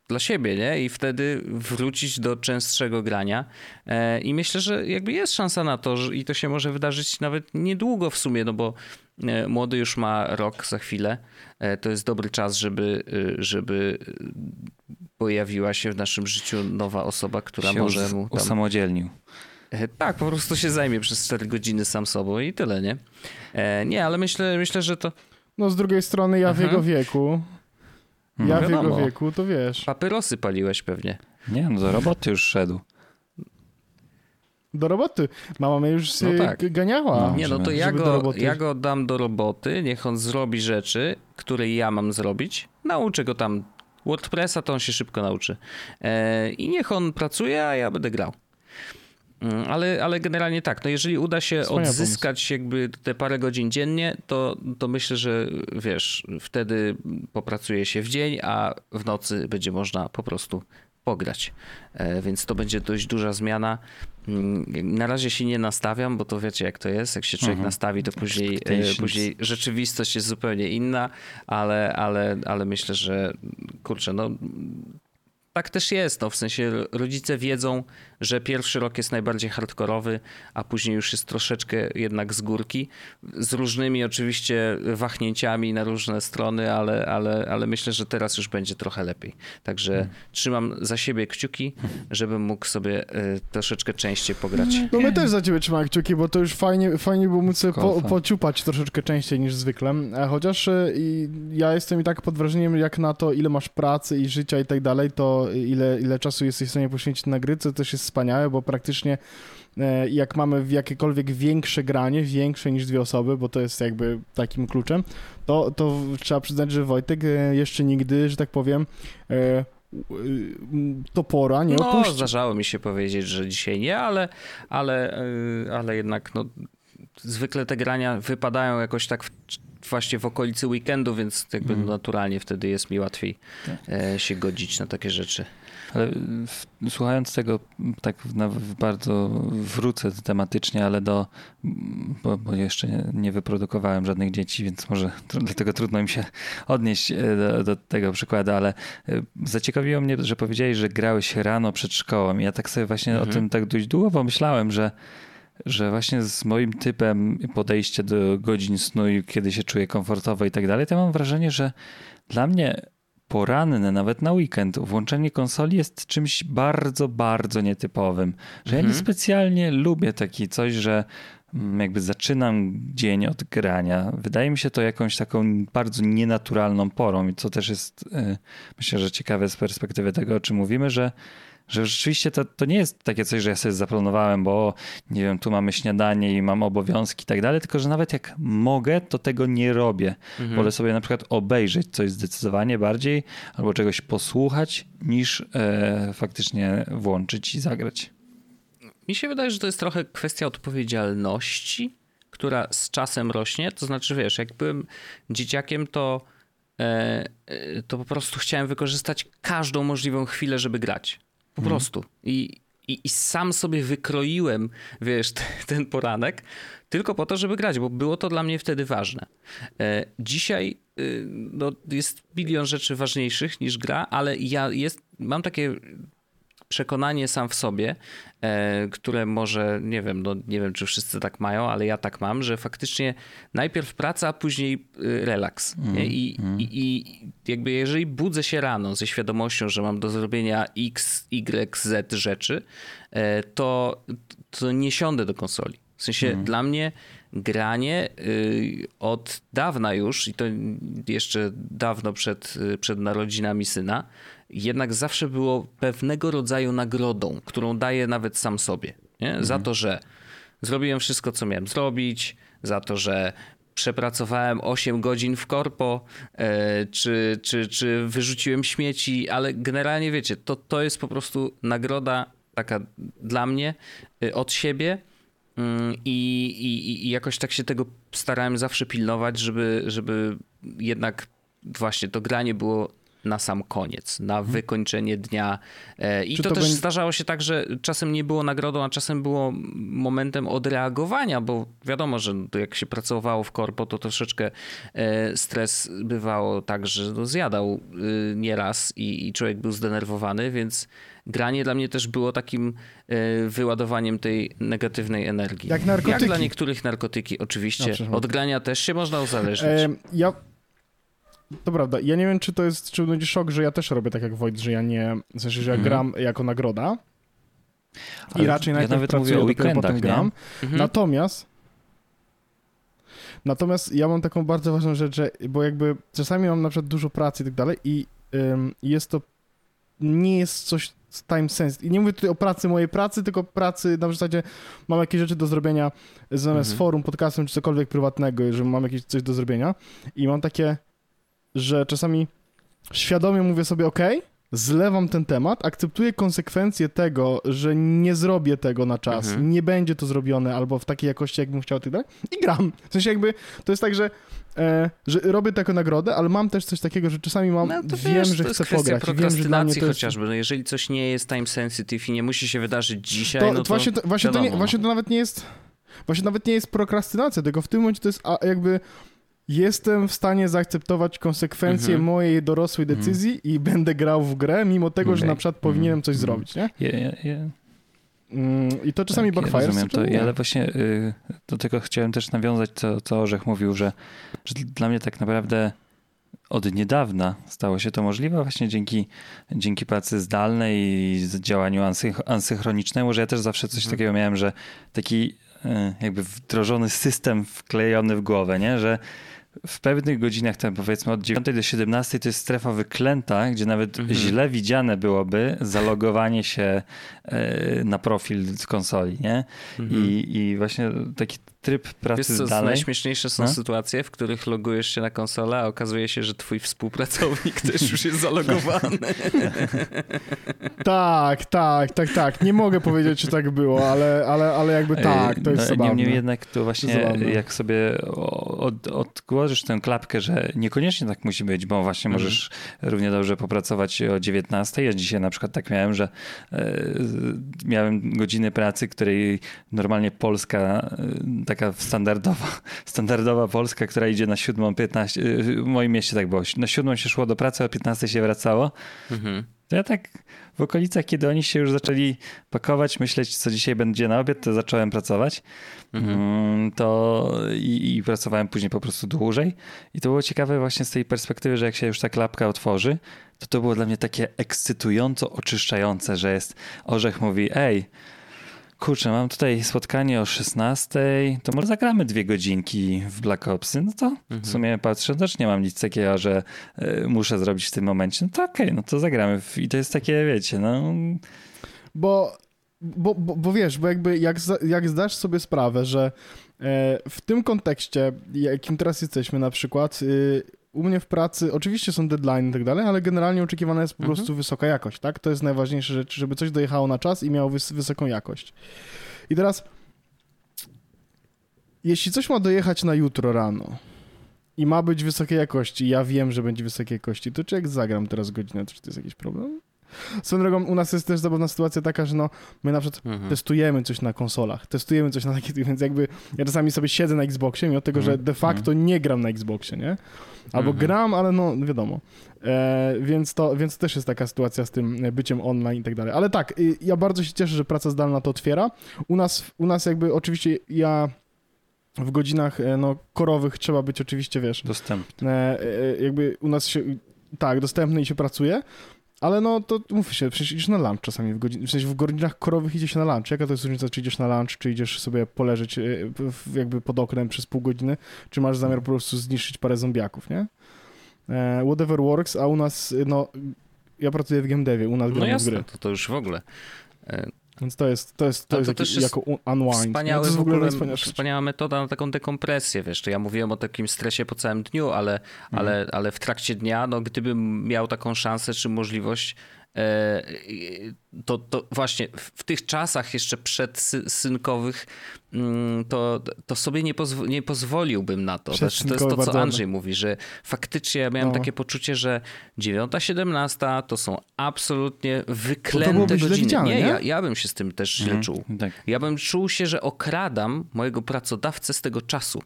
dla siebie, nie? I wtedy wrócić do częstszego grania. E, I myślę, że jakby jest szansa na to, że, i to się może wydarzyć nawet niedługo w sumie, no bo e, młody już ma rok za chwilę. E, to jest dobry czas, żeby, żeby pojawiła się w naszym życiu nowa osoba, która się może mu tam... usamodzielnił. Tak, po prostu się zajmie przez 4 godziny sam sobą i tyle, nie? Nie, ale myślę, myślę że to... No z drugiej strony ja w mhm. jego wieku ja no w jego wieku, to wiesz. Papierosy paliłeś pewnie. Nie, no do roboty już szedł. Do roboty. Mama mnie już no tak. ganiała. No, nie, no to ja go, ja go dam do roboty, niech on zrobi rzeczy, które ja mam zrobić. Nauczę go tam WordPressa, to on się szybko nauczy. E, I niech on pracuje, a ja będę grał. Mm, ale, ale generalnie tak, no jeżeli uda się odzyskać pomysł. jakby te parę godzin dziennie, to, to myślę, że wiesz, wtedy popracuje się w dzień, a w nocy będzie można po prostu pograć. E, więc to będzie dość duża zmiana. Mm, na razie się nie nastawiam, bo to wiecie jak to jest. Jak się człowiek mhm. nastawi, to później, e, później rzeczywistość jest zupełnie inna, ale, ale, ale myślę, że kurczę, no tak też jest. No, w sensie rodzice wiedzą, że pierwszy rok jest najbardziej hardkorowy, a później już jest troszeczkę jednak z górki. Z różnymi oczywiście wahnięciami na różne strony, ale, ale, ale myślę, że teraz już będzie trochę lepiej. Także hmm. trzymam za siebie kciuki, żebym mógł sobie y, troszeczkę częściej pograć. No my też za ciebie trzymamy kciuki, bo to już fajnie, fajnie było móc po, pociupać troszeczkę częściej niż zwykle. E, chociaż y, ja jestem i tak pod wrażeniem, jak na to, ile masz pracy i życia i tak dalej, to ile, ile czasu jesteś w stanie poświęcić na gry, to też jest wspaniałe, bo praktycznie e, jak mamy jakiekolwiek większe granie, większe niż dwie osoby, bo to jest jakby takim kluczem, to, to trzeba przyznać, że Wojtek e, jeszcze nigdy, że tak powiem, e, topora nie no, opuści. zdarzało mi się powiedzieć, że dzisiaj nie, ale, ale, ale jednak no, zwykle te grania wypadają jakoś tak w, właśnie w okolicy weekendu, więc jakby mm. naturalnie wtedy jest mi łatwiej tak. się godzić na takie rzeczy. Ale słuchając tego, tak bardzo wrócę tematycznie, ale do, bo, bo jeszcze nie, nie, wyprodukowałem żadnych dzieci, więc może dlatego trudno mi się odnieść e, do, do, tego przykładu, ale e, zaciekawiło mnie, że powiedziałeś, że grałeś rano przed szkołą. Ja tak sobie właśnie mhm. o tym tak dość długo pomyślałem, że że właśnie z moim typem podejście do godzin snu i kiedy się czuję komfortowo i tak dalej, to mam wrażenie, że dla mnie poranne, nawet na weekend, włączenie konsoli jest czymś bardzo, bardzo nietypowym. Że mhm. ja niespecjalnie lubię takie coś, że mm, jakby zaczynam dzień od grania. Wydaje mi się to jakąś taką bardzo nienaturalną porą i co też jest y, myślę, że ciekawe z perspektywy tego, o czym mówimy, że że rzeczywiście to, to nie jest takie coś, że ja sobie zaplanowałem, bo nie wiem, tu mamy śniadanie i mam obowiązki i tak dalej, tylko że nawet jak mogę, to tego nie robię. Mhm. Wolę sobie na przykład obejrzeć coś zdecydowanie bardziej albo czegoś posłuchać, niż e, faktycznie włączyć i zagrać. Mi się wydaje, że to jest trochę kwestia odpowiedzialności, która z czasem rośnie. To znaczy, wiesz, jak byłem dzieciakiem, to, e, e to po prostu chciałem wykorzystać każdą możliwą chwilę, żeby grać. Po hmm. prostu. I, i, I, sam sobie wykroiłem, wiesz, ten poranek tylko po to, żeby grać, bo było to dla mnie wtedy ważne. E, dzisiaj y, no, jest bilion rzeczy ważniejszych niż gra, ale ja jest, mam takie przekonanie sam w sobie, e, które może, nie wiem, no, nie wiem, czy wszyscy tak mają, ale ja tak mam, że faktycznie najpierw praca, a później y, relaks. Mm, I, mm. I, I, jakby jeżeli budzę się rano ze świadomością, że mam do zrobienia x, y, z rzeczy, e, to, to nie siądę do konsoli. W sensie mm. dla mnie granie y, od dawna już, i to jeszcze dawno przed, przed narodzinami syna, jednak zawsze było pewnego rodzaju nagrodą, którą daję nawet sam sobie. Nie? Za mhm. to, że zrobiłem wszystko, co miałem zrobić, za to, że przepracowałem 8 godzin w korpo, e, czy, czy, czy wyrzuciłem śmieci, ale generalnie wiecie, to, to jest po prostu nagroda taka dla mnie e, od siebie. Mm, I, i, I jakoś tak się tego starałem zawsze pilnować, żeby, żeby jednak właśnie to granie było na sam koniec, na mhm. wykończenie dnia. E, I to, to, też będzie... zdarzało się tak, że czasem nie było nagrodą, a czasem było momentem odreagowania, bo wiadomo, że jak się pracowało w korpo, to troszeczkę e, stres bywało tak, że no zjadał y, nieraz i, i człowiek był zdenerwowany, więc granie dla mnie też było takim e, wyładowaniem tej negatywnej energii. Jak narkotyki. Jak dla niektórych narkotyki, oczywiście. No, Od grania też się można uzależnić. E, ja... To prawda. Ja nie wiem, czy to jest, czy będzie szok, że ja też robię tak jak Wojt, że ja nie, w sensie, że ja mm. gram jako nagroda. I Ale raczej ja najpierw nawet pracuję, mówię o dopiero potem gram. Mhm. Natomiast Natomiast ja mam taką bardzo ważną rzecz, że, bo jakby czasami mam na przykład dużo pracy i tak dalej i ym, jest to, nie jest coś time sense. I nie mówię tutaj o pracy mojej pracy, tylko pracy na zasadzie mam jakieś rzeczy do zrobienia zamiast mhm. forum, podcastem czy cokolwiek prywatnego, że mam jakieś coś do zrobienia i mam takie, że czasami świadomie mówię sobie, ok, zlewam ten temat, akceptuję konsekwencje tego, że nie zrobię tego na czas, mhm. nie będzie to zrobione albo w takiej jakości, jakbym chciał, tak i gram. W sensie jakby, to jest tak, że E, że robię taką nagrodę, ale mam też coś takiego, że czasami mam, no, wiem, wiesz, że chcę pograć. Wiem, że dla mnie to chociażby. No jeżeli coś nie jest time sensitive i nie musi się wydarzyć dzisiaj, to, no to właśnie, to, właśnie, to nie, właśnie to nawet nie jest właśnie nawet nie jest prokrastynacja, tylko w tym momencie to jest jakby jestem w stanie zaakceptować konsekwencje mhm. mojej dorosłej mhm. decyzji i będę grał w grę, mimo tego, okay. że na przykład powinienem coś mhm. zrobić, nie? Yeah, yeah, yeah. I to czasami tak, backfire. Ja rozumiem to, ale właśnie y, do tego chciałem też nawiązać, co, co Orzech mówił, że, że dla mnie tak naprawdę od niedawna stało się to możliwe właśnie dzięki, dzięki pracy zdalnej i działaniu asynchronicznemu, że ja też zawsze coś mhm. takiego miałem, że taki y, jakby wdrożony system wklejony w głowę, nie? że w pewnych godzinach, tam powiedzmy od 9 do 17, to jest strefa wyklęta, gdzie nawet mhm. źle widziane byłoby zalogowanie się e, na profil z konsoli, nie? Mhm. I, I właśnie taki tryb pracy Wiesz co, zdalnej. Najśmieszniejsze są no? sytuacje, w których logujesz się na konsolę, a okazuje się, że twój współpracownik też już jest zalogowany. tak, tak, tak, tak. Nie mogę powiedzieć, czy tak było, ale, ale, ale jakby tak, to jest no, zabawne. Niemniej jednak to właśnie jak sobie od, odgłożysz tę klapkę, że niekoniecznie tak musi być, bo właśnie mhm. możesz równie dobrze popracować o 19. Ja dzisiaj na przykład tak miałem, że e, miałem godziny pracy, której normalnie Polska e, tak taka standardowa, standardowa Polska, która idzie na siódmą, 15, y, w moim mieście tak było, na siódmą się szło do pracy, a o 15 się wracało. Mhm. To ja tak w okolicach, kiedy oni się już zaczęli pakować, myśleć, co dzisiaj będzie na obiad, to zacząłem pracować. Mhm. Mm, to i, i, pracowałem później po prostu dłużej. I to było ciekawe właśnie z tej perspektywy, że jak się już ta klapka otworzy, to to było dla mnie takie ekscytująco oczyszczające, że jest orzech mówi, ej, kurczę, mam tutaj spotkanie o 16, to może zagramy dwie godzinki w Black Opsy. No to mhm. w sumie patrzę, też nie mam nic takiego, że y, muszę zrobić w tym momencie. No to okej, okay, no to zagramy. I to jest takie, wiecie, no... Bo, bo, bo, bo wiesz, bo jakby jak, jak zdasz sobie sprawę, że e, w tym kontekście, jakim teraz jesteśmy na przykład, y, u mnie w pracy oczywiście są deadline i tak dalej, ale generalnie oczekiwana jest po mhm. prostu wysoka jakość, tak? To jest najważniejsza rzecz, żeby coś dojechało na czas i miało wys wysoką jakość. I teraz, jeśli coś ma dojechać na jutro rano i ma być wysokiej jakości, ja wiem, że będzie wysokiej jakości, to czy jak zagram teraz godzinę, to czy to jest jakiś problem? Swoją drogą, u nas jest też zabawna sytuacja taka, że no, my na przykład mhm. testujemy coś na konsolach, testujemy coś na takich, więc jakby ja czasami sobie siedzę na Xboxie, mimo tego, mhm. że de facto mhm. nie gram na Xboxie, nie? Albo mhm. gram, ale no wiadomo. E, więc, to, więc też jest taka sytuacja z tym byciem online i tak dalej. Ale tak, y, ja bardzo się cieszę, że praca zdalna to otwiera. U nas, u nas jakby oczywiście ja w godzinach e, no, korowych trzeba być oczywiście, wiesz... Dostępny. E, e, jakby u nas się... Tak, dostępny i się pracuje. Ale no to mów się, przecież idziesz na lunch czasami, w, godzin, w, sensie w godzinach korowych idzie się na lunch. Jaka to jest różnica, czy idziesz na lunch, czy idziesz sobie poleżeć jakby pod oknem przez pół godziny, czy masz zamiar po prostu zniszczyć parę zombiaków, nie? E, whatever works, a u nas, no, ja pracuję w game devie, u nas no jasne, gry. To, to już w ogóle. Więc to jest, to jest, to, jest, to jest jako unwind. Wspaniały, to jest w ogóle, w ogóle wspaniała metoda na taką dekompresję, wiesz, to ja mówiłem o takim stresie po całym dniu, ale, mhm. ale, ale w trakcie dnia, no gdybym miał taką szansę czy możliwość, to, to właśnie w tych czasach jeszcze przedsynkowych mm, to, to sobie nie, pozw nie pozwoliłbym na to. Znaczy, to jest to, co Andrzej mówi, że faktycznie ja miałem no. takie poczucie, że 9-17 to są absolutnie wyklęte godziny. Widziane, nie, nie? Ja, ja bym się z tym też źle mhm, czuł. Tak. Ja bym czuł się, że okradam mojego pracodawcę z tego czasu.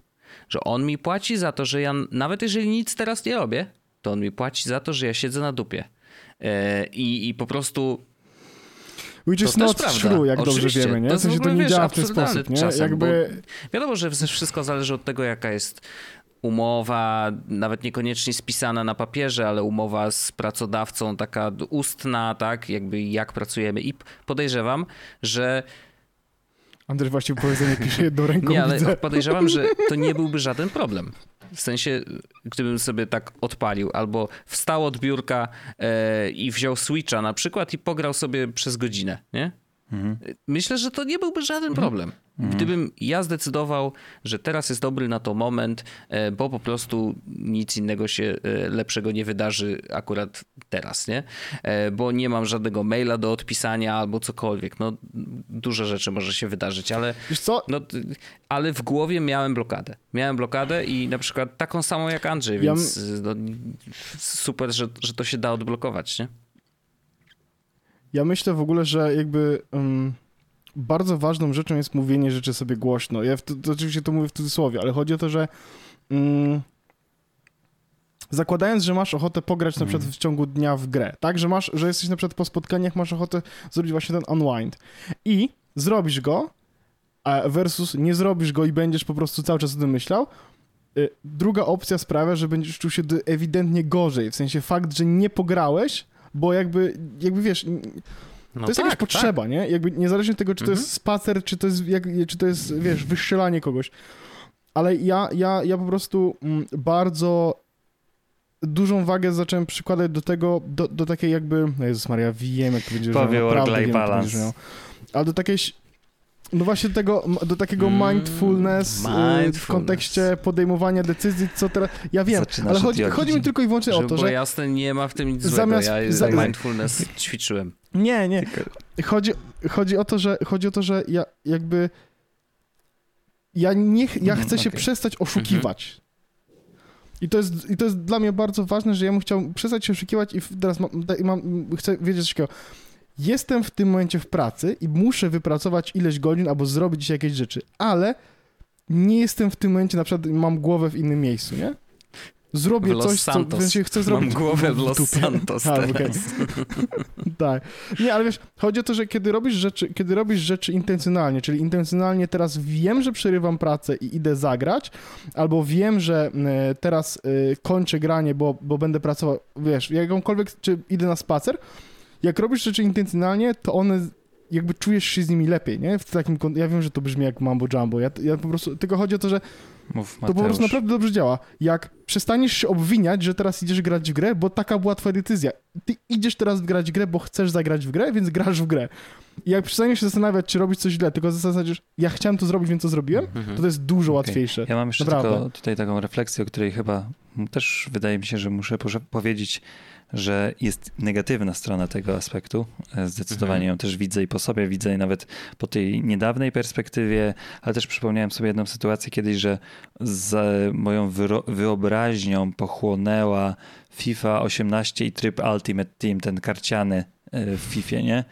Że on mi płaci za to, że ja, nawet jeżeli nic teraz nie robię, to on mi płaci za to, że ja siedzę na dupie. E, I, i po prostu Which is not true, jak Oczywiście. dobrze wiemy, nie? To w sensie to nie wiesz, działa w ten sposób, nie? Czasem, Jakby... Wiadomo, że wszystko zależy od tego, jaka jest umowa, nawet niekoniecznie spisana na papierze, ale umowa z pracodawcą taka ustna, tak? Jakby jak pracujemy i podejrzewam, że Andrzej właśnie powiedzenie pisze jedną ręką. Nie, ale widzę. podejrzewam, że to nie byłby żaden problem. W sensie, gdybym sobie tak odpalił, albo wstał od biurka e, i wziął Switcha na przykład i pograł sobie przez godzinę, nie? Mhm. Myślę, że to nie byłby żaden mhm. problem. Mhm. Gdybym ja zdecydował, że teraz jest dobry na to moment, e, bo po prostu nic innego się e, lepszego nie wydarzy akurat teraz, nie? E, bo nie mam żadnego maila do odpisania albo cokolwiek. No, dużo rzeczy może się wydarzyć, ale, Wiesz co? No, ale w głowie miałem blokadę. Miałem blokadę i na przykład taką samą jak Andrzej, więc ja... no, super, że, że to się da odblokować, nie? Ja myślę w ogóle, że jakby um, bardzo ważną rzeczą jest mówienie rzeczy sobie głośno. Ja to, to oczywiście to mówię w cudzysłowie, ale chodzi o to, że um, zakładając, że masz ochotę pograć na przykład mhm. w ciągu dnia w grę, tak, że masz, że jesteś na przykład po spotkaniach, masz ochotę zrobić właśnie ten unwind i zrobisz go versus nie zrobisz go i będziesz po prostu cały czas o tym myślał, y, druga opcja sprawia, że będziesz czuł się ewidentnie gorzej, w sensie fakt, że nie pograłeś, bo jakby, jakby wiesz, no to jest tak, jakaś potrzeba, tak. nie? Jakby niezależnie od tego, czy to jest mhm. spacer, czy to jest, jak, czy to jest, wiesz, wystrzelanie kogoś. Ale ja, ja, ja po prostu mm, bardzo dużą wagę zacząłem przykładać do tego, do, do takiej jakby, no Jezus Maria, wiem, jak to będzie Powie work-life balance. Ale do takiej no właśnie do tego, do takiego mm, mindfulness, mindfulness, w kontekście podejmowania decyzji, co teraz... Ja wiem, Zaczynasz ale chodzi, chodzi mi tylko i wyłącznie Żeby o to, że... jasne, nie ma w tym nic zamiast, złego, ja za, mindfulness ćwiczyłem. Nie, nie. Chodzi, chodzi o to, że chodzi o to, że ja jakby... Ja, nie, ja chcę się okay. przestać oszukiwać. I to, jest, I to jest dla mnie bardzo ważne, że ja bym chciał przestać się oszukiwać i teraz mam, mam, chcę wiedzieć coś takiego jestem w tym momencie w pracy i muszę wypracować ileś godzin albo zrobić jakieś rzeczy, ale nie jestem w tym momencie, na przykład mam głowę w innym miejscu, nie? Zrobię coś, Santos. co w sensie chcę zrobić. Mam głowę w Los Santos A, okay. tak. Nie, ale wiesz, chodzi o to, że kiedy robisz rzeczy, kiedy robisz rzeczy intencjonalnie, czyli intencjonalnie teraz wiem, że przerywam pracę i idę zagrać, albo wiem, że teraz e, kończę granie, bo, bo będę pracował, wiesz, jakąkolwiek, czy idę na spacer, jak robisz rzeczy intencjonalnie, to one jakby czujesz się z nimi lepiej, nie? W takim, ja wiem, że to brzmi jak mambo jumbo, ja, ja po prostu, tylko chodzi o to, że Mów, to po prostu naprawdę dobrze działa. Jak przestaniesz się obwiniać, że teraz idziesz grać w grę, bo taka była twoja decyzja. Ty idziesz teraz grać w grę, bo chcesz zagrać w grę, więc grasz w grę. I jak przestaniesz się zastanawiać, czy robić coś źle, tylko zasadzisz, ja chciałem to zrobić, więc to zrobiłem, mhm. to to jest dużo okay. łatwiejsze. Ja mam jeszcze tutaj taką refleksję, o której chyba też wydaje mi się, że muszę powiedzieć, że jest negatywna strona tego aspektu. E, zdecydowanie mhm. ją też widzę i po sobie widzę i nawet po tej niedawnej perspektywie, ale też przypomniałem sobie jedną sytuację kiedyś, że z moją wyobraźnią pochłonęła FIFA 18 i tryb Ultimate Team, ten karciany e, w FIFA, nie?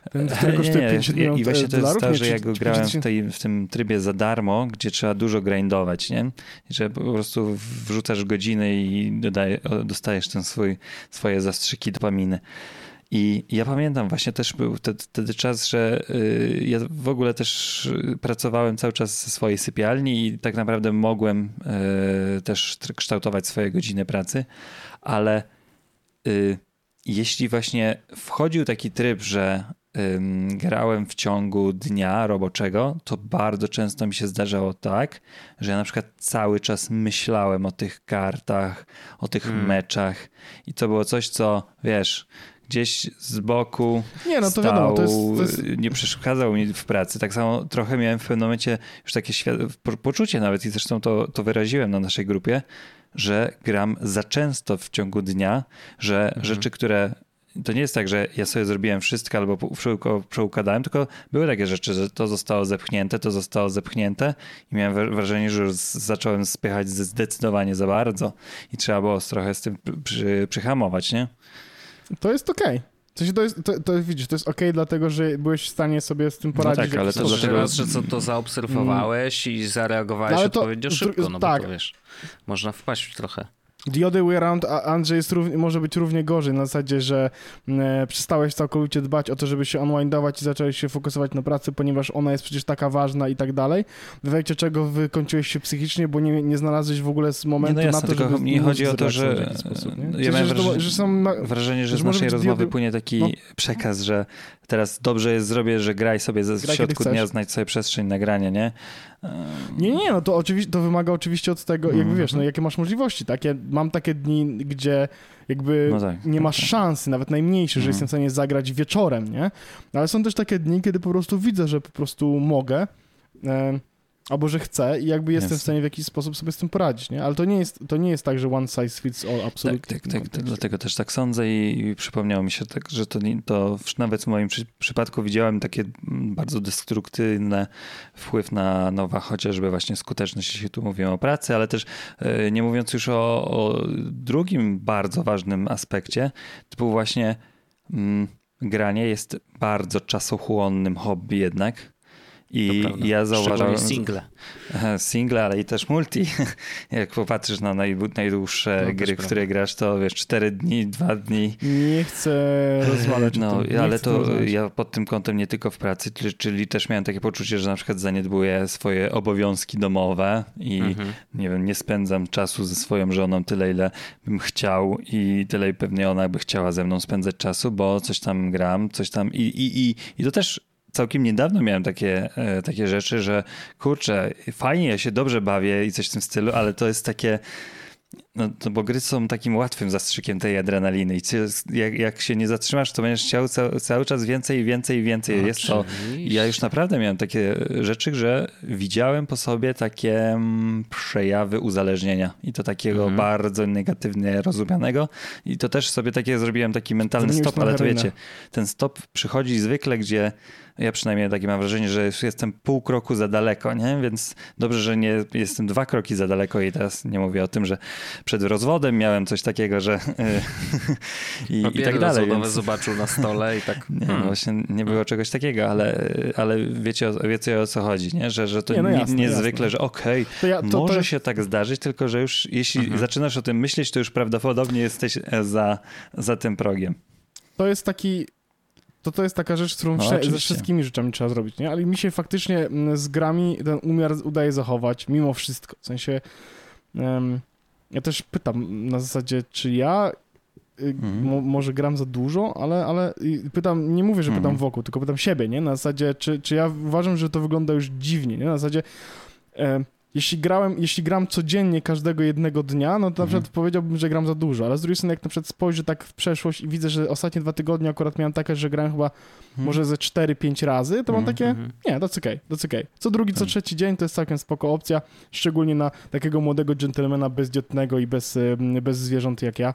Ten, który kosztuje 50 milionów I właśnie to jest to, że ja go grałem w, tej, w tym trybie za darmo, gdzie trzeba dużo grindować, nie? Że po prostu wrzucasz godziny i dodaje, dostajesz ten swój, swoje zastrzyki dopaminy. I ja pamiętam właśnie też był wtedy czas, że y, ja w ogóle też pracowałem cały czas ze swojej sypialni i tak naprawdę mogłem y, też kształtować swoje godziny pracy, ale y, jeśli właśnie wchodził taki tryb, że grałem w ciągu dnia roboczego, to bardzo często mi się zdarzało tak, że ja na przykład cały czas myślałem o tych kartach, o tych hmm. meczach i to było coś, co wiesz, gdzieś z boku nie, no to stał, wiadomo, to jest, to jest... nie przeszkadzał mi w pracy. Tak samo trochę miałem w pewnym momencie już takie poczucie nawet i zresztą to, to wyraziłem na naszej grupie, że gram za często w ciągu dnia, że mhm. rzeczy, które to nie jest tak, że ja sobie zrobiłem wszystko albo przeukładałem, tylko były takie rzeczy, że to zostało zepchnięte, to zostało zepchnięte i miałem wrażenie, że już zacząłem spychać zdecydowanie za bardzo i trzeba było trochę z tym przy, przyhamować, nie? To jest okej. Okay. W sensie to jest, to, to widzisz, to jest okej, okay, dlatego że byłeś w stanie sobie z tym no poradzić. No tak, ale to dlatego, raz, że co to zaobserwowałeś mm. i zareagowałeś no, odpowiednio szybko, no tak. bo to wiesz, można wpaść trochę. The other way around, Andrzej jest równie, może być równie gorzej, na zasadzie, że e, przestałeś całkowicie dbać o to, żeby się unwindować i zacząłeś się fokusować na pracy, ponieważ ona jest przecież taka ważna i tak dalej. W efekcie czego wykończyłeś się psychicznie, bo nie, nie znalazłeś w ogóle z momentu nie, no jasne, na to, żeby... Mi chodzi o to, że... Sposób, ja miałem wrażenie, że, są, wrażenie, że z naszej rozmowy płynie taki no. przekaz, że teraz dobrze jest zrobię, że graj sobie ze, w środku dnia, znajdź sobie przestrzeń nagrania, nie? Nie, nie, no to oczywiście, to wymaga oczywiście od tego, jakby wiesz, no mhm. jakie masz możliwości, takie, mam takie dni, gdzie jakby no tak, nie masz tak, szansy, nawet najmniejszej, że mhm. jestem w stanie zagrać wieczorem, nie? Ale są też takie dni, kiedy po prostu widzę, że po prostu mogę, albo że chcę i jakby jestem w stanie w jakiś sposób sobie z tym poradzić, nie? Ale to nie jest, to nie jest tak, że one size fits all, absolutnie. Tak, tak, tak, dlatego też tak sądzę i, i przypomniało mi się tak, że to, to nawet w moim przy, przypadku widziałem takie bardzo destruktywny wpływ na nowa, chociażby właśnie skuteczność, jeśli tu mówimy o pracy, ale też yy, nie mówiąc już o, o, drugim bardzo ważnym aspekcie, typu właśnie mm, granie jest bardzo czasochłonnym hobby jednak i ja zauważam. single. Single, ale i też multi. Jak popatrzysz na najdłuższe no, gry, które grasz, to wiesz, 4 dni, 2 dni. Nie chcę rozmawiać no, o tym. ale to ja pod tym kątem nie tylko w pracy, czyli też miałem takie poczucie, że na przykład zaniedbuję swoje obowiązki domowe i mhm. nie wiem, nie spędzam czasu ze swoją żoną tyle, ile bym chciał i tyle pewnie ona by chciała ze mną spędzać czasu, bo coś tam gram, coś tam i, i, i, i to też całkiem niedawno miałem takie, e, takie rzeczy, że kurczę, fajnie, ja się dobrze bawię i coś w tym stylu, ale to jest takie no, bo gry są takim łatwym zastrzykiem tej adrenaliny i jak, jak się nie zatrzymasz, to będziesz chciał ca cały czas więcej i więcej i więcej. Jest to, ja już naprawdę miałem takie rzeczy, że widziałem po sobie takie mm, przejawy uzależnienia i to takiego mhm. bardzo negatywnie rozumianego i to też sobie takie zrobiłem taki mentalny stop, ale to wiecie, ten stop przychodzi zwykle, gdzie ja przynajmniej takie mam wrażenie, że już jestem pół kroku za daleko, nie? Więc dobrze, że nie jestem dwa kroki za daleko i teraz nie mówię o tym, że przed rozwodem miałem coś takiego, że i, i tak dalej. Więc... zobaczył na stole i tak... Nie, no właśnie nie było czegoś takiego, ale, ale wiecie, wiecie o co chodzi, nie? Że, że to nie, no jasne, niezwykle, jasne. że okej, okay, ja, może to... się tak zdarzyć, tylko że już jeśli mhm. zaczynasz o tym myśleć, to już prawdopodobnie jesteś za, za tym progiem. To jest taki to to jest taka rzecz, którą no, ze wszystkimi rzeczami trzeba zrobić, nie? Ale mi się faktycznie mm, z grami ten umiar udaje zachować mimo wszystko. W sensie um, ja też pytam na zasadzie, czy ja mhm. mo, może gram za dużo, ale, ale pytam, nie mówię, że pytam mhm. wokół, tylko pytam siebie, nie? Na zasadzie, czy, czy ja uważam, że to wygląda już dziwnie, nie? Na zasadzie e, jeśli grałem, jeśli gram codziennie każdego jednego dnia, no to na przykład mhm. powiedziałbym, że gram za dużo, ale z drugiej strony jak na przykład spojrzę tak w przeszłość i widzę, że ostatnie dwa tygodnie akurat miałem takie, że grałem chyba mhm. może ze 4-5 razy, to mam mhm, takie, mhm. nie, that's okay, that's okay. Co drugi, co trzeci dzień to jest całkiem spoko opcja, szczególnie na takiego młodego dżentelmena bezdzietnego i bez, bez zwierząt jak ja.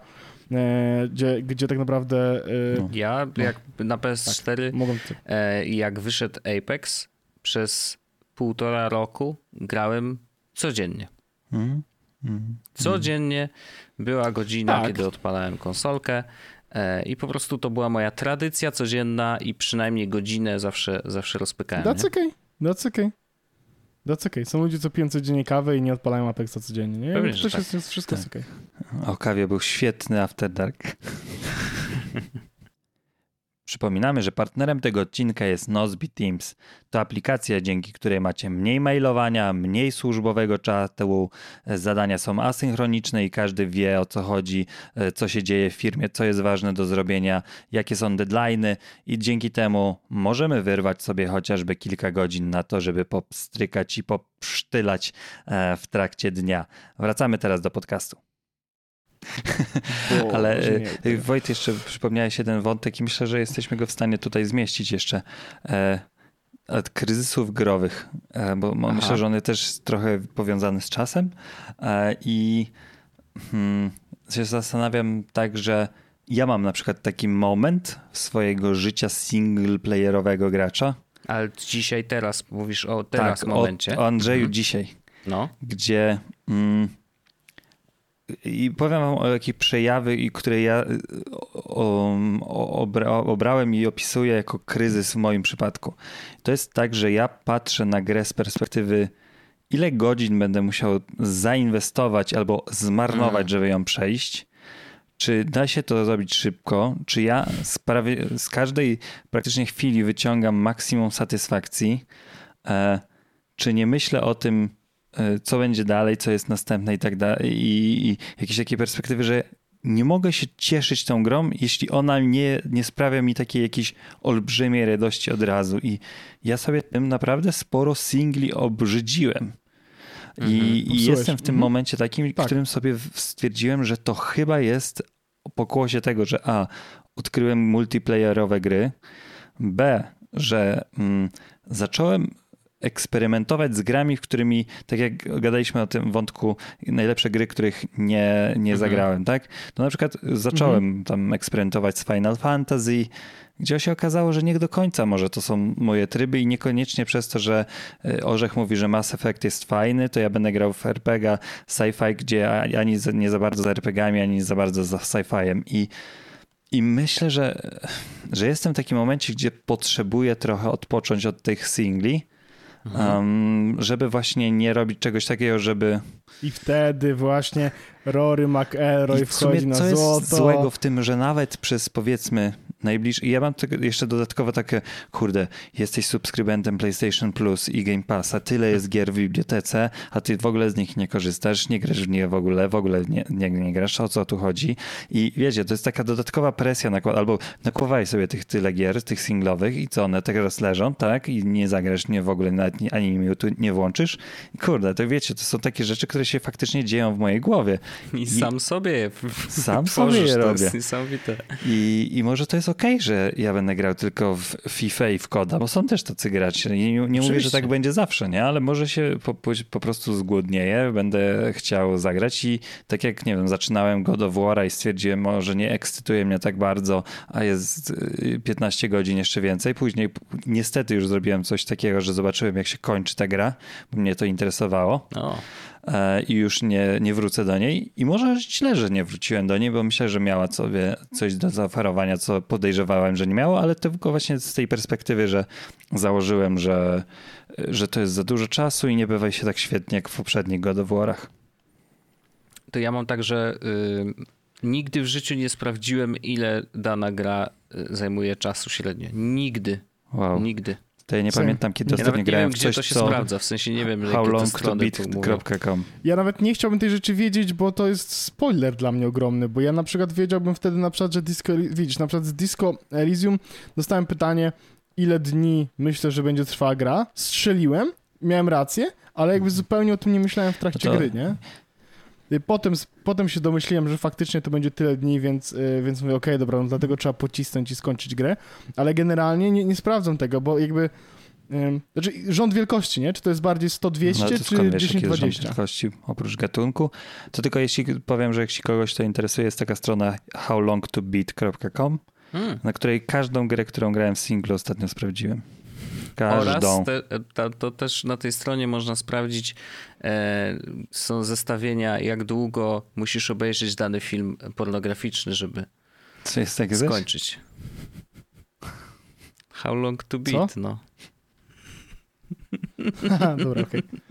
E, gdzie, gdzie tak naprawdę... E, no. Ja no. jak na PS4, tak, e, jak wyszedł Apex, przez półtora roku grałem codziennie. Mm, mm, codziennie była godzina, tak. kiedy odpalałem konsolkę e, i po prostu to była moja tradycja codzienna i przynajmniej godzinę zawsze, zawsze rozpykałem. That's nie? okay, that's okay. That's okay. Są ludzie, co piją codziennie kawę i nie odpalają Apexa codziennie. Nie? Pewnie, to tak. jest, wszystko tak. jest okay. O kawie był świetny After Dark. Przypominamy, że partnerem tego odcinka jest Nozbe Teams. To aplikacja, dzięki której macie mniej mailowania, mniej służbowego czatu, zadania są asynchroniczne i każdy wie o co chodzi, co się dzieje w firmie, co jest ważne do zrobienia, jakie są deadlines i dzięki temu możemy wyrwać sobie chociażby kilka godzin na to, żeby popstrykać i popsztylać e, w trakcie dnia. Wracamy teraz do podcastu. Ale nie, Wojt, jeszcze przypomniałeś jeden wątek i myślę, że jesteśmy go w stanie tutaj zmieścić jeszcze. E, od kryzysów growych, e, bo Aha. myślę, że on jest też trochę powiązany z czasem e, i hmm, się zastanawiam tak, że ja mam na przykład taki moment swojego życia singleplayerowego gracza. Ale dzisiaj, teraz, mówisz o teraz tak, momencie. O, o Andrzeju mhm. dzisiaj. No. Gdzie... Mm, i powiem wam o jakich przejawy, które ja obrałem i opisuję jako kryzys w moim przypadku. To jest tak, że ja patrzę na grę z perspektywy ile godzin będę musiał zainwestować albo zmarnować, mm. żeby ją przejść. Czy da się to zrobić szybko? Czy ja z, prawie, z każdej praktycznie chwili wyciągam maksimum satysfakcji? E, czy nie myślę o tym, co będzie dalej, co jest następne i tak dalej, i, i jakieś takie perspektywy, że nie mogę się cieszyć tą grą, jeśli ona nie, nie sprawia mi takiej jakiejś olbrzymiej radości od razu. I ja sobie tym naprawdę sporo singli obrzydziłem. I, mhm. i jestem w tym mhm. momencie takim, tak. którym sobie stwierdziłem, że to chyba jest pokłosie tego, że a, odkryłem multiplayerowe gry, b, że mm, zacząłem eksperymentować z grami, w którymi, tak jak gadaliśmy o tym wątku, najlepsze gry, których nie, nie mhm. zagrałem, tak? To na przykład zacząłem mhm. tam eksperymentować z Final Fantasy, gdzie się okazało, że nie do końca może to są moje tryby i niekoniecznie przez to, że e, Orzech mówi, że Mass Effect jest fajny, to ja będę grał w RPG sci-fi, gdzie ani nie za bardzo z RPGami, ani za bardzo z sci-fiem i i myślę, że, że jestem w takim momencie, gdzie potrzebuję trochę odpocząć od tych singli, um, żeby właśnie nie robić czegoś takiego, żeby... I wtedy właśnie Rory McElroy wchodzi na złoto. Co jest złego w tym, że nawet przez powiedzmy najbliższy. I ja mam jeszcze dodatkowo takie, kurde, jesteś subskrybentem PlayStation Plus i Game Passa, tyle jest gier w bibliotece, a ty w ogóle z nich nie korzystasz, nie grasz w nie w ogóle, w ogóle nie, nie, nie grasz, o co tu chodzi. I wiecie, to jest taka dodatkowa presja, nakład, albo nakłowaj sobie tych tyle gier, tych singlowych i co, one teraz leżą, tak? I nie zagrasz, nie w ogóle nawet nie, ani minutu nie włączysz. I kurde, to wiecie, to są takie rzeczy, które się faktycznie dzieją w mojej głowie. I, I sam sobie Sam sobie je robię. To jest niesamowite. I, I może to jest okej, okay, że ja będę grał tylko w FIFA i w Koda, bo są też tacy gracze. Nie, nie mówię, że tak będzie zawsze, nie? Ale może się po, po, prostu zgłodnieję, będę chciał zagrać i tak jak, nie wiem, zaczynałem God of War i stwierdziłem, może nie ekscytuje mnie tak bardzo, a jest 15 y, godzin jeszcze więcej. Później niestety już zrobiłem coś takiego, że zobaczyłem, jak się kończy ta gra, bo mnie to interesowało. No. E, i już nie, nie wrócę do niej. I może źle, że nie wróciłem do niej, bo myślę, że miała sobie coś do zaoferowania, co podejrzewałem, że nie miało, ale tylko właśnie z tej perspektywy, że założyłem, że, że to jest za dużo czasu i nie bywaj się tak świetnie jak w poprzednich God of War'ach. To ja mam tak, że y, nigdy w życiu nie sprawdziłem, ile dana gra y, zajmuje czasu średnio. Nigdy. Wow. Nigdy. To ja nie pamiętam, kiedy ja ostatnio grałem wiem, w coś, to się co... sprawdza, w sensie nie wiem, howlongtobeat.com Ja nawet nie chciałbym tej rzeczy wiedzieć, bo to jest spoiler dla mnie ogromny, bo ja na przykład wiedziałbym wtedy na przykład, że Disco, widzisz, na przykład z Disco Elysium dostałem pytanie, ile dni myślę, że będzie trwała gra, strzeliłem, miałem rację, ale jakby zupełnie o tym nie myślałem w trakcie no to... gry, nie? Potem, potem się domyśliłem, że faktycznie to będzie tyle dni, więc, y, więc mówię, okej, okay, dobra, no dlatego trzeba pocisnąć i skończyć grę, ale generalnie nie, nie sprawdzam tego, bo jakby znaczy rząd wielkości, nie? Czy to jest bardziej 100-200 no, czy 10-20? wielkości oprócz gatunku. To tylko jeśli powiem, że jeśli kogoś to interesuje, jest taka strona howlongtobeat.com, hmm. na której każdą grę, którą grałem w singlu ostatnio sprawdziłem. Każdą. Oraz te, to też na tej stronie można sprawdzić, e, są zestawienia, jak długo musisz obejrzeć dany film pornograficzny, żeby Co jest tak skończyć. How long to beat, Co? no. Dobra, okej. Okay.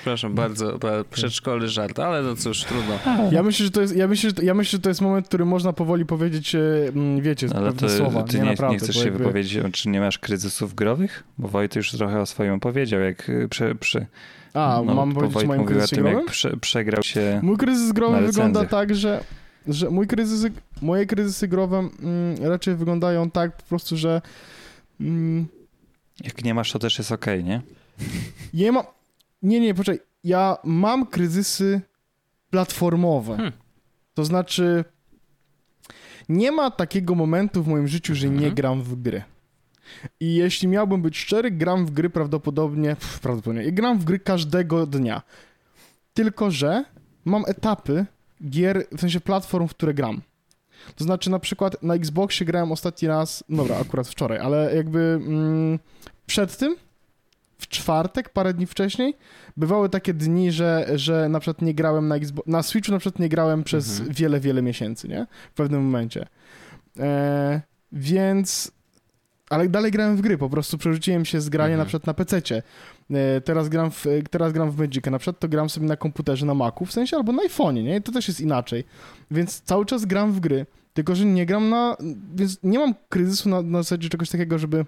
Przepraszam bardzo, przedszkolny żart, ale no cóż, trudno. Ja myślę, że to jest, ja myślę, że, ja myślę, że to jest moment, w którym można powoli powiedzieć, e, mm, wiecie, ale pewne to, słowa. Ty nie, nie, naprawdę, nie chcesz się jakby... wypowiedzieć, czy nie masz kryzysów growych? Bo Wojt już trochę o swoim powiedział, jak e, prze, prze, A, no, mam powiedzieć o moim kryzysie tym, growym? Prze, przegrał się Mój kryzys growy wygląda tak, że, że mój kryzys, moje kryzysy growe mm, raczej wyglądają tak po prostu, że mm, jak nie masz, to też jest okej, okay, nie? Nie mam. Nie, nie, poczekaj. Ja mam kryzysy platformowe. Hmm. To znaczy, nie ma takiego momentu w moim życiu, że nie mhm. gram w gry. I jeśli miałbym być szczery, gram w gry prawdopodobnie, pff, prawdopodobnie, gram w gry każdego dnia. Tylko, że mam etapy gier, w sensie platform, w które gram. To znaczy na przykład na Xboxie grałem ostatni raz, dobra, akurat wczoraj, ale jakby mm, przed tym, w czwartek, parę dni wcześniej, bywały takie dni, że, że na przykład nie grałem na Xbox, na Switchu na przykład nie grałem przez mhm. wiele, wiele miesięcy, nie? W pewnym momencie. E, więc ale dalej grałem w gry, po prostu przerzuciłem się z grania mhm. na przykład na PC-cie. E, teraz gram, w, teraz gram w Magica, na przykład to gram sobie na komputerze, na Macu, w sensie albo na iPhone'ie, nie? To też jest inaczej. Więc cały czas gram w gry, tylko że nie gram na... Więc nie mam kryzysu na, na zasadzie czegoś takiego, żeby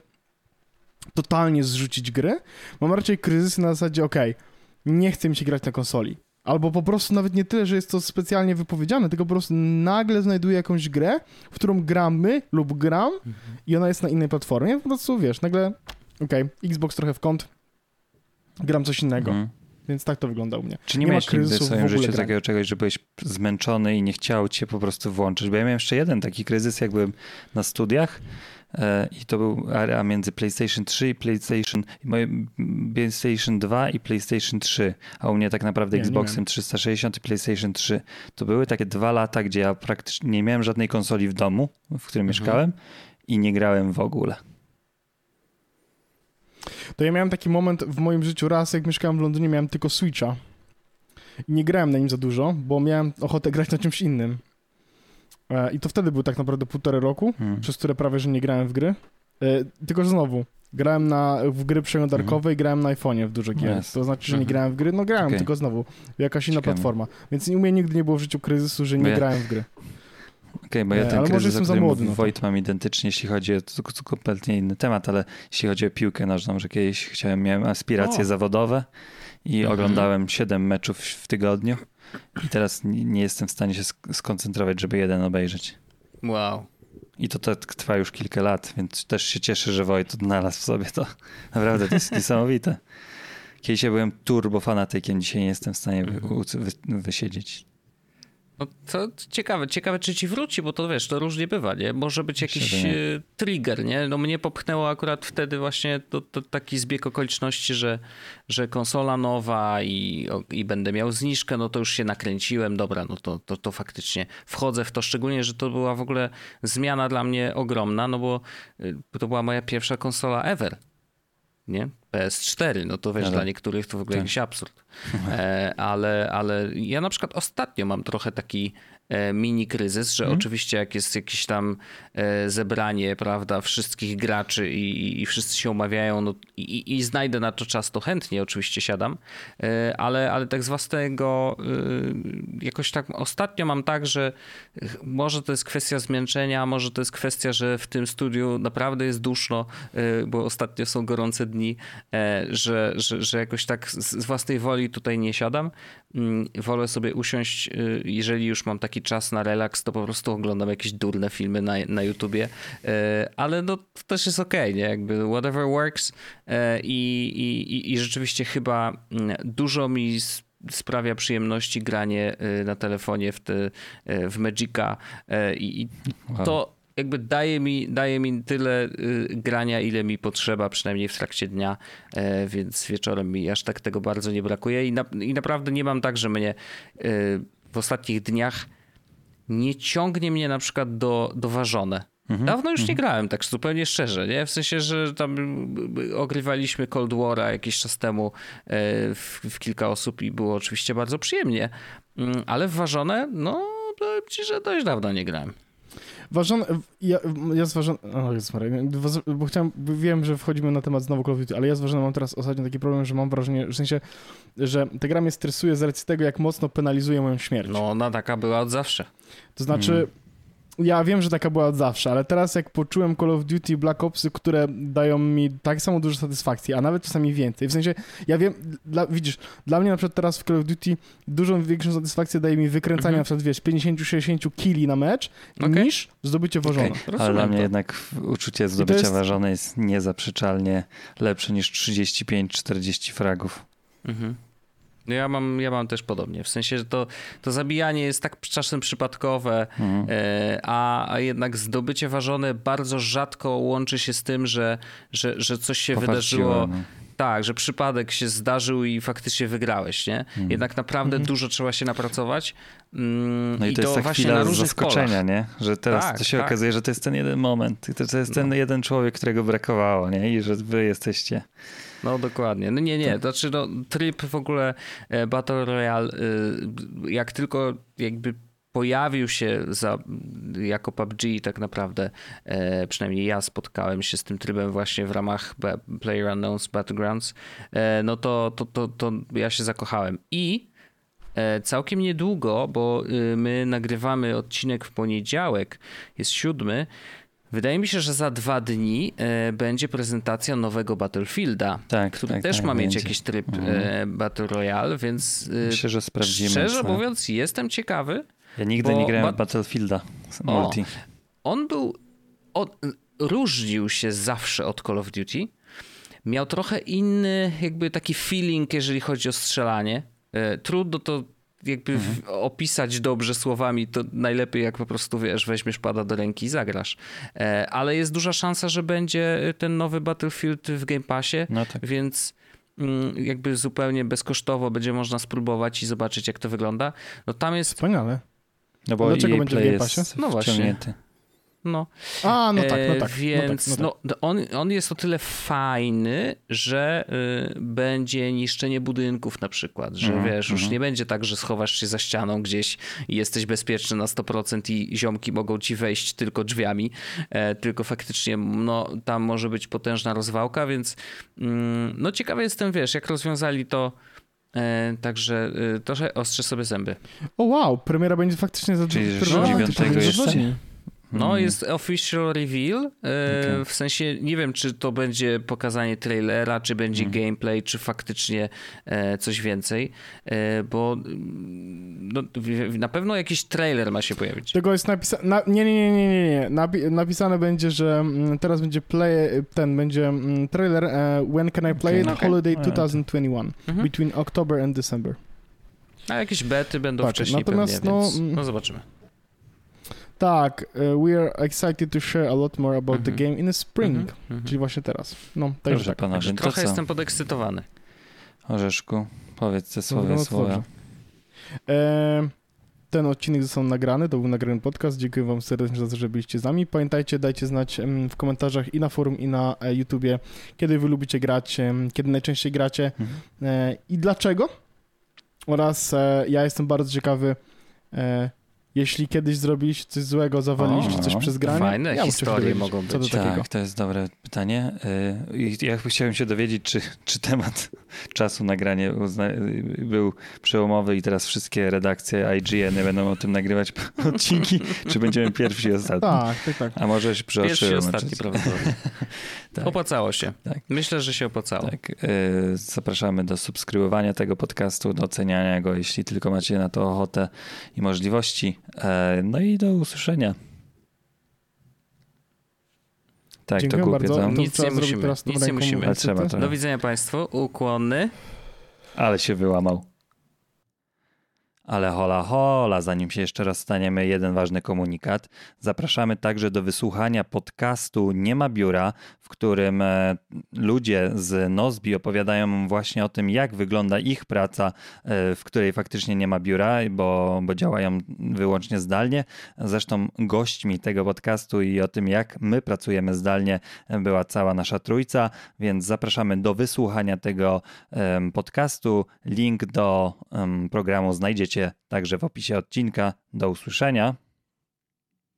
totalnie zrzucić gry. Mam raczej kryzysy na zasadzie, okej, okay, nie chcę mi się grać na konsoli. Albo po prostu nawet nie tyle, że jest to specjalnie wypowiedziane, tylko po prostu nagle znajduję jakąś grę, w którą gramy lub gram mhm. i ona jest na innej platformie. Po prostu wiesz, nagle, okej, okay, Xbox trochę w kąt, gram coś innego. Mhm. Więc tak to wygląda u mnie. Czy nie, nie miałeś nigdy w swoim życiu takiego czegoś, że byłeś zmęczony i nie chciał cię po prostu włączyć? Bo ja miałem jeszcze jeden taki kryzys, jak byłem na studiach i to był area między PlayStation 3 i PlayStation, PlayStation 2 i PlayStation 3, a u mnie tak naprawdę nie, Xboxem nie 360 i PlayStation 3. To były takie dwa lata, gdzie ja praktycznie nie miałem żadnej konsoli w domu, w którym mhm. mieszkałem i nie grałem w ogóle. To ja miałem taki moment w moim życiu raz, jak mieszkałem w Londynie, miałem tylko Switcha. I nie grałem na nim za dużo, bo miałem ochotę grać na czymś innym. E, I to wtedy był tak naprawdę półtorej roku, hmm. przez które prawie że nie grałem w gry. E, tylko, że znowu, grałem na, w gry przeglądarkowe i grałem na iPhone'ie w dużo gier. Yes. To znaczy, że nie mhm. grałem w gry? No grałem, okay. tylko znowu, jakaś inna Ciekawe. platforma. Więc u mnie nigdy nie było w życiu kryzysu, że nie ja... grałem w gry. Okej, okay, bo ja e, ten ale kryzys, może o którym młody, no Wojt mam identycznie, jeśli chodzi o to, to kompletnie inny temat, ale jeśli chodzi o piłkę nożną, że kiedyś chciałem, miałem aspiracje o. zawodowe i mhm. oglądałem 7 meczów w tygodniu i teraz nie jestem w stanie się skoncentrować, żeby jeden obejrzeć. Wow. I to tak trwa już kilka lat, więc też się cieszę, że Wojt odnalazł w sobie to. Naprawdę to jest niesamowite. Kiedyś ja byłem turbo fanatykiem, dzisiaj nie jestem w stanie wy, wy, wysiedzieć. No to ciekawe, ciekawe czy ci wróci, bo to wiesz, to różnie bywa, nie? Może być jakiś e, trigger, nie? No mnie popchnęło akurat wtedy właśnie to, to taki zbieg okoliczności, że, że konsola nowa i, i będę miał zniżkę, no to już się nakręciłem, dobra, no to, to, to faktycznie wchodzę w to, szczególnie, że to była w ogóle zmiana dla mnie ogromna, no bo e, to była moja pierwsza konsola ever, nie? PS4, no to wiesz, ale... dla niektórych to w ogóle tak. jakiś absurd. E, ale, ale ja na przykład ostatnio mam trochę taki mini kryzys, że hmm. oczywiście jak jest jakieś tam e, zebranie, prawda, wszystkich graczy i, i wszyscy się umawiają no, i, i, znajdę na to czas, to chętnie oczywiście siadam, e, ale, ale tak z własnego jakoś tak ostatnio mam tak, że może to jest kwestia zmęczenia, może to jest kwestia, że w tym studiu naprawdę jest duszno, bo ostatnio są gorące dni, że, że, że jakoś tak z własnej woli tutaj nie siadam. Mm, wolę sobie usiąść, jeżeli już mam taki czas na relaks, to po prostu oglądam jakieś durne filmy na, na YouTubie, e, ale no to też jest okej, okay, nie? Jakby whatever works e, i, i, i rzeczywiście chyba mm, dużo mi sprawia przyjemności granie e, na telefonie w, te, w Magica i, wow. to jakby daje mi, daje mi tyle grania, ile mi potrzeba, przynajmniej w trakcie dnia, więc wieczorem mi aż tak tego bardzo nie brakuje i, na, i naprawdę nie mam tak, że mnie w ostatnich dniach nie ciągnie mnie na przykład do, do ważone. Mhm, Dawno już nie mhm. grałem, tak zupełnie szczerze, nie? W sensie, że tam ogrywaliśmy Cold War'a jakiś czas temu e, w, w kilka osób i było oczywiście bardzo przyjemnie, mm, ale w ważone, no powiem ci, że dość dawno nie grałem. Ważone, ja, ja z ważone, bo chciałem, wiem, że wchodzimy na temat znowu Call of Duty, ale ja z ważone mam teraz ostatnio taki problem, że mam wrażenie, w sensie, że ta gra mnie stresuje z racji tego, jak mocno penalizuje moją śmierć. No ona taka była od zawsze. To znaczy, hmm ja wiem, że taka była od zawsze, ale teraz jak poczułem Call of Duty Black Opsy, które dają mi tak samo dużo satysfakcji, a nawet czasami więcej. W sensie, ja wiem, dla, widzisz, dla mnie na przykład teraz w Call of Duty dużą większą satysfakcję daje mi wykręcanie mhm. na przykład, wiesz, 50-60 kili na mecz okay. niż zdobycie ważone. Okay. Ale dla mnie to. jednak uczucie zdobycia jest... ważone jest niezaprzeczalnie lepsze niż 35-40 fragów. Mhm. No ja mam, ja mam też podobnie, w sensie, że to, to zabijanie jest tak czasem przypadkowe, mhm. e, a, a jednak zdobycie ważone bardzo rzadko łączy się z tym, że, że, że coś się wydarzyło. No. Tak, że przypadek się zdarzył i faktycznie wygrałeś, nie? Hmm. Jednak naprawdę hmm. dużo trzeba się napracować. Mm, no i, i to, to, jest ta chwila zaskoczenia, polach. nie? Że teraz tak, to się tak. okazuje, że to jest ten jeden moment. To, to jest ten no. jeden człowiek, którego brakowało, nie? I że wy jesteście. No dokładnie. No nie, nie. To znaczy no, tryb w ogóle e, Battle Royale, y, jak tylko jakby pojawił się za, jako PUBG tak naprawdę, e, przynajmniej ja spotkałem się z tym trybem właśnie w ramach Player Unknown's Battlegrounds, e, no to, to, to, to ja się zakochałem. I e, całkiem niedługo, bo y, my nagrywamy odcinek w poniedziałek, jest siódmy, Wydaje mi się, że za dwa dni e, będzie prezentacja nowego Battlefielda, tak, który tak, też tak, ma będzie. mieć jakiś tryb e, mhm. Battle Royale, więc e, Myślę, że sprawdzimy. Szczerze mówiąc, jestem ciekawy, ja nigdy nie grałem w Battlefielda multi. O, on był. Od, różnił się zawsze od Call of Duty. Miał trochę inny, jakby taki feeling, jeżeli chodzi o strzelanie. E, trudno to jakby mhm. opisać dobrze słowami, to najlepiej jak po prostu wiesz, weźmiesz pada do ręki i zagrasz. E, ale jest duża szansa, że będzie ten nowy Battlefield w Game Passie, no tak. więc mm, jakby zupełnie bezkosztowo będzie można spróbować i zobaczyć jak to wygląda. No tam jest... Wspaniale. No bo Dlaczego będzie w Game Passie? No właśnie. No. A, no tak, no tak. Więc no tak, no tak. No, on, on jest o tyle fajny, że y, będzie niszczenie budynków na przykład, że mm, wiesz, mm. już mhm. nie będzie tak, że schowasz się za ścianą gdzieś i jesteś bezpieczny na 100% i ziomki mogą ci wejść tylko drzwiami, e, tylko faktycznie no, tam może być potężna rozwałka, więc mm, no ciekawy jestem, wiesz, jak rozwiązali to E, także e, trochę ostrzę sobie zęby. O wow, premiera będzie faktycznie za Czyli 9 jeszcze? No, mhm. jest official reveal. E, okay. W sensie nie wiem, czy to będzie pokazanie trailera, czy będzie mm. gameplay, czy faktycznie e, coś więcej, e, bo no, na pewno jakiś trailer ma się pojawić. Tego jest napisane. Na, nie, nie, nie, nie, nie. Napi napisane będzie, że mm, teraz będzie play, ten będzie mm, trailer uh, When Can I Play okay. It? Okay. Holiday 2021 mhm. between October and December. A jakieś bety będą tak, wcześniej natomiast, pewnie, no, więc mm, no zobaczymy. Tak, uh, we are excited to share a lot more about mm -hmm. the mhm. game in the spring, mm -hmm. czyli właśnie teraz. No, także tak. Panowie, trochę co? jestem podekscytowany. Orzeszku, powiedz te słowa. słowa. E, ten odcinek został nagrany, to był nagrany podcast. Dziękuję wam serdecznie za to, że byliście z nami. Pamiętajcie, dajcie znać w komentarzach i na forum, i na e, YouTubie, kiedy wy lubicie grać, kiedy najczęściej gracie mhm. E, i dlaczego. Oraz e, ja jestem bardzo ciekawy, jeśli kiedyś zrobiliście coś złego, zawaliliście o, coś przez granie? Fajne ja historie mogą być. tak, to jest dobre pytanie. Y, ja chciałem się dowiedzieć, czy, czy temat czasu nagrania był przełomowy i teraz wszystkie redakcje IGN będą o tym nagrywać odcinki, czy będziemy pierwsi i ostatni? Tak, tak, tak. A może się przeoczyłem. Pierwszy i ostatni prawdopodobnie. tak. Opłacało się. Tak. Myślę, że się opłacało. Tak. Y, zapraszamy do subskrybowania tego podcastu, do oceniania go, jeśli tylko macie na to ochotę i możliwości. E, no i do usłyszenia. Tak, Dziękuję to głupie, bardzo. To nic nie musimy. Nic nie musimy. Trzeba Do widzenia Państwu. Ukłony. Ale się wyłamał. Ale hola hola, zanim się jeszcze rozstaniemy, jeden ważny komunikat. Zapraszamy także do wysłuchania podcastu Nie ma biura, w którym e, ludzie z Nozbi opowiadają właśnie o tym, jak wygląda ich praca, e, w której faktycznie nie ma biura, bo, bo działają wyłącznie zdalnie. Zresztą gośćmi tego podcastu i o tym, jak my pracujemy zdalnie, była cała nasza trójca, więc zapraszamy do wysłuchania tego podcastu. Link do programu znajdziecie także w opisie odcinka. Do usłyszenia.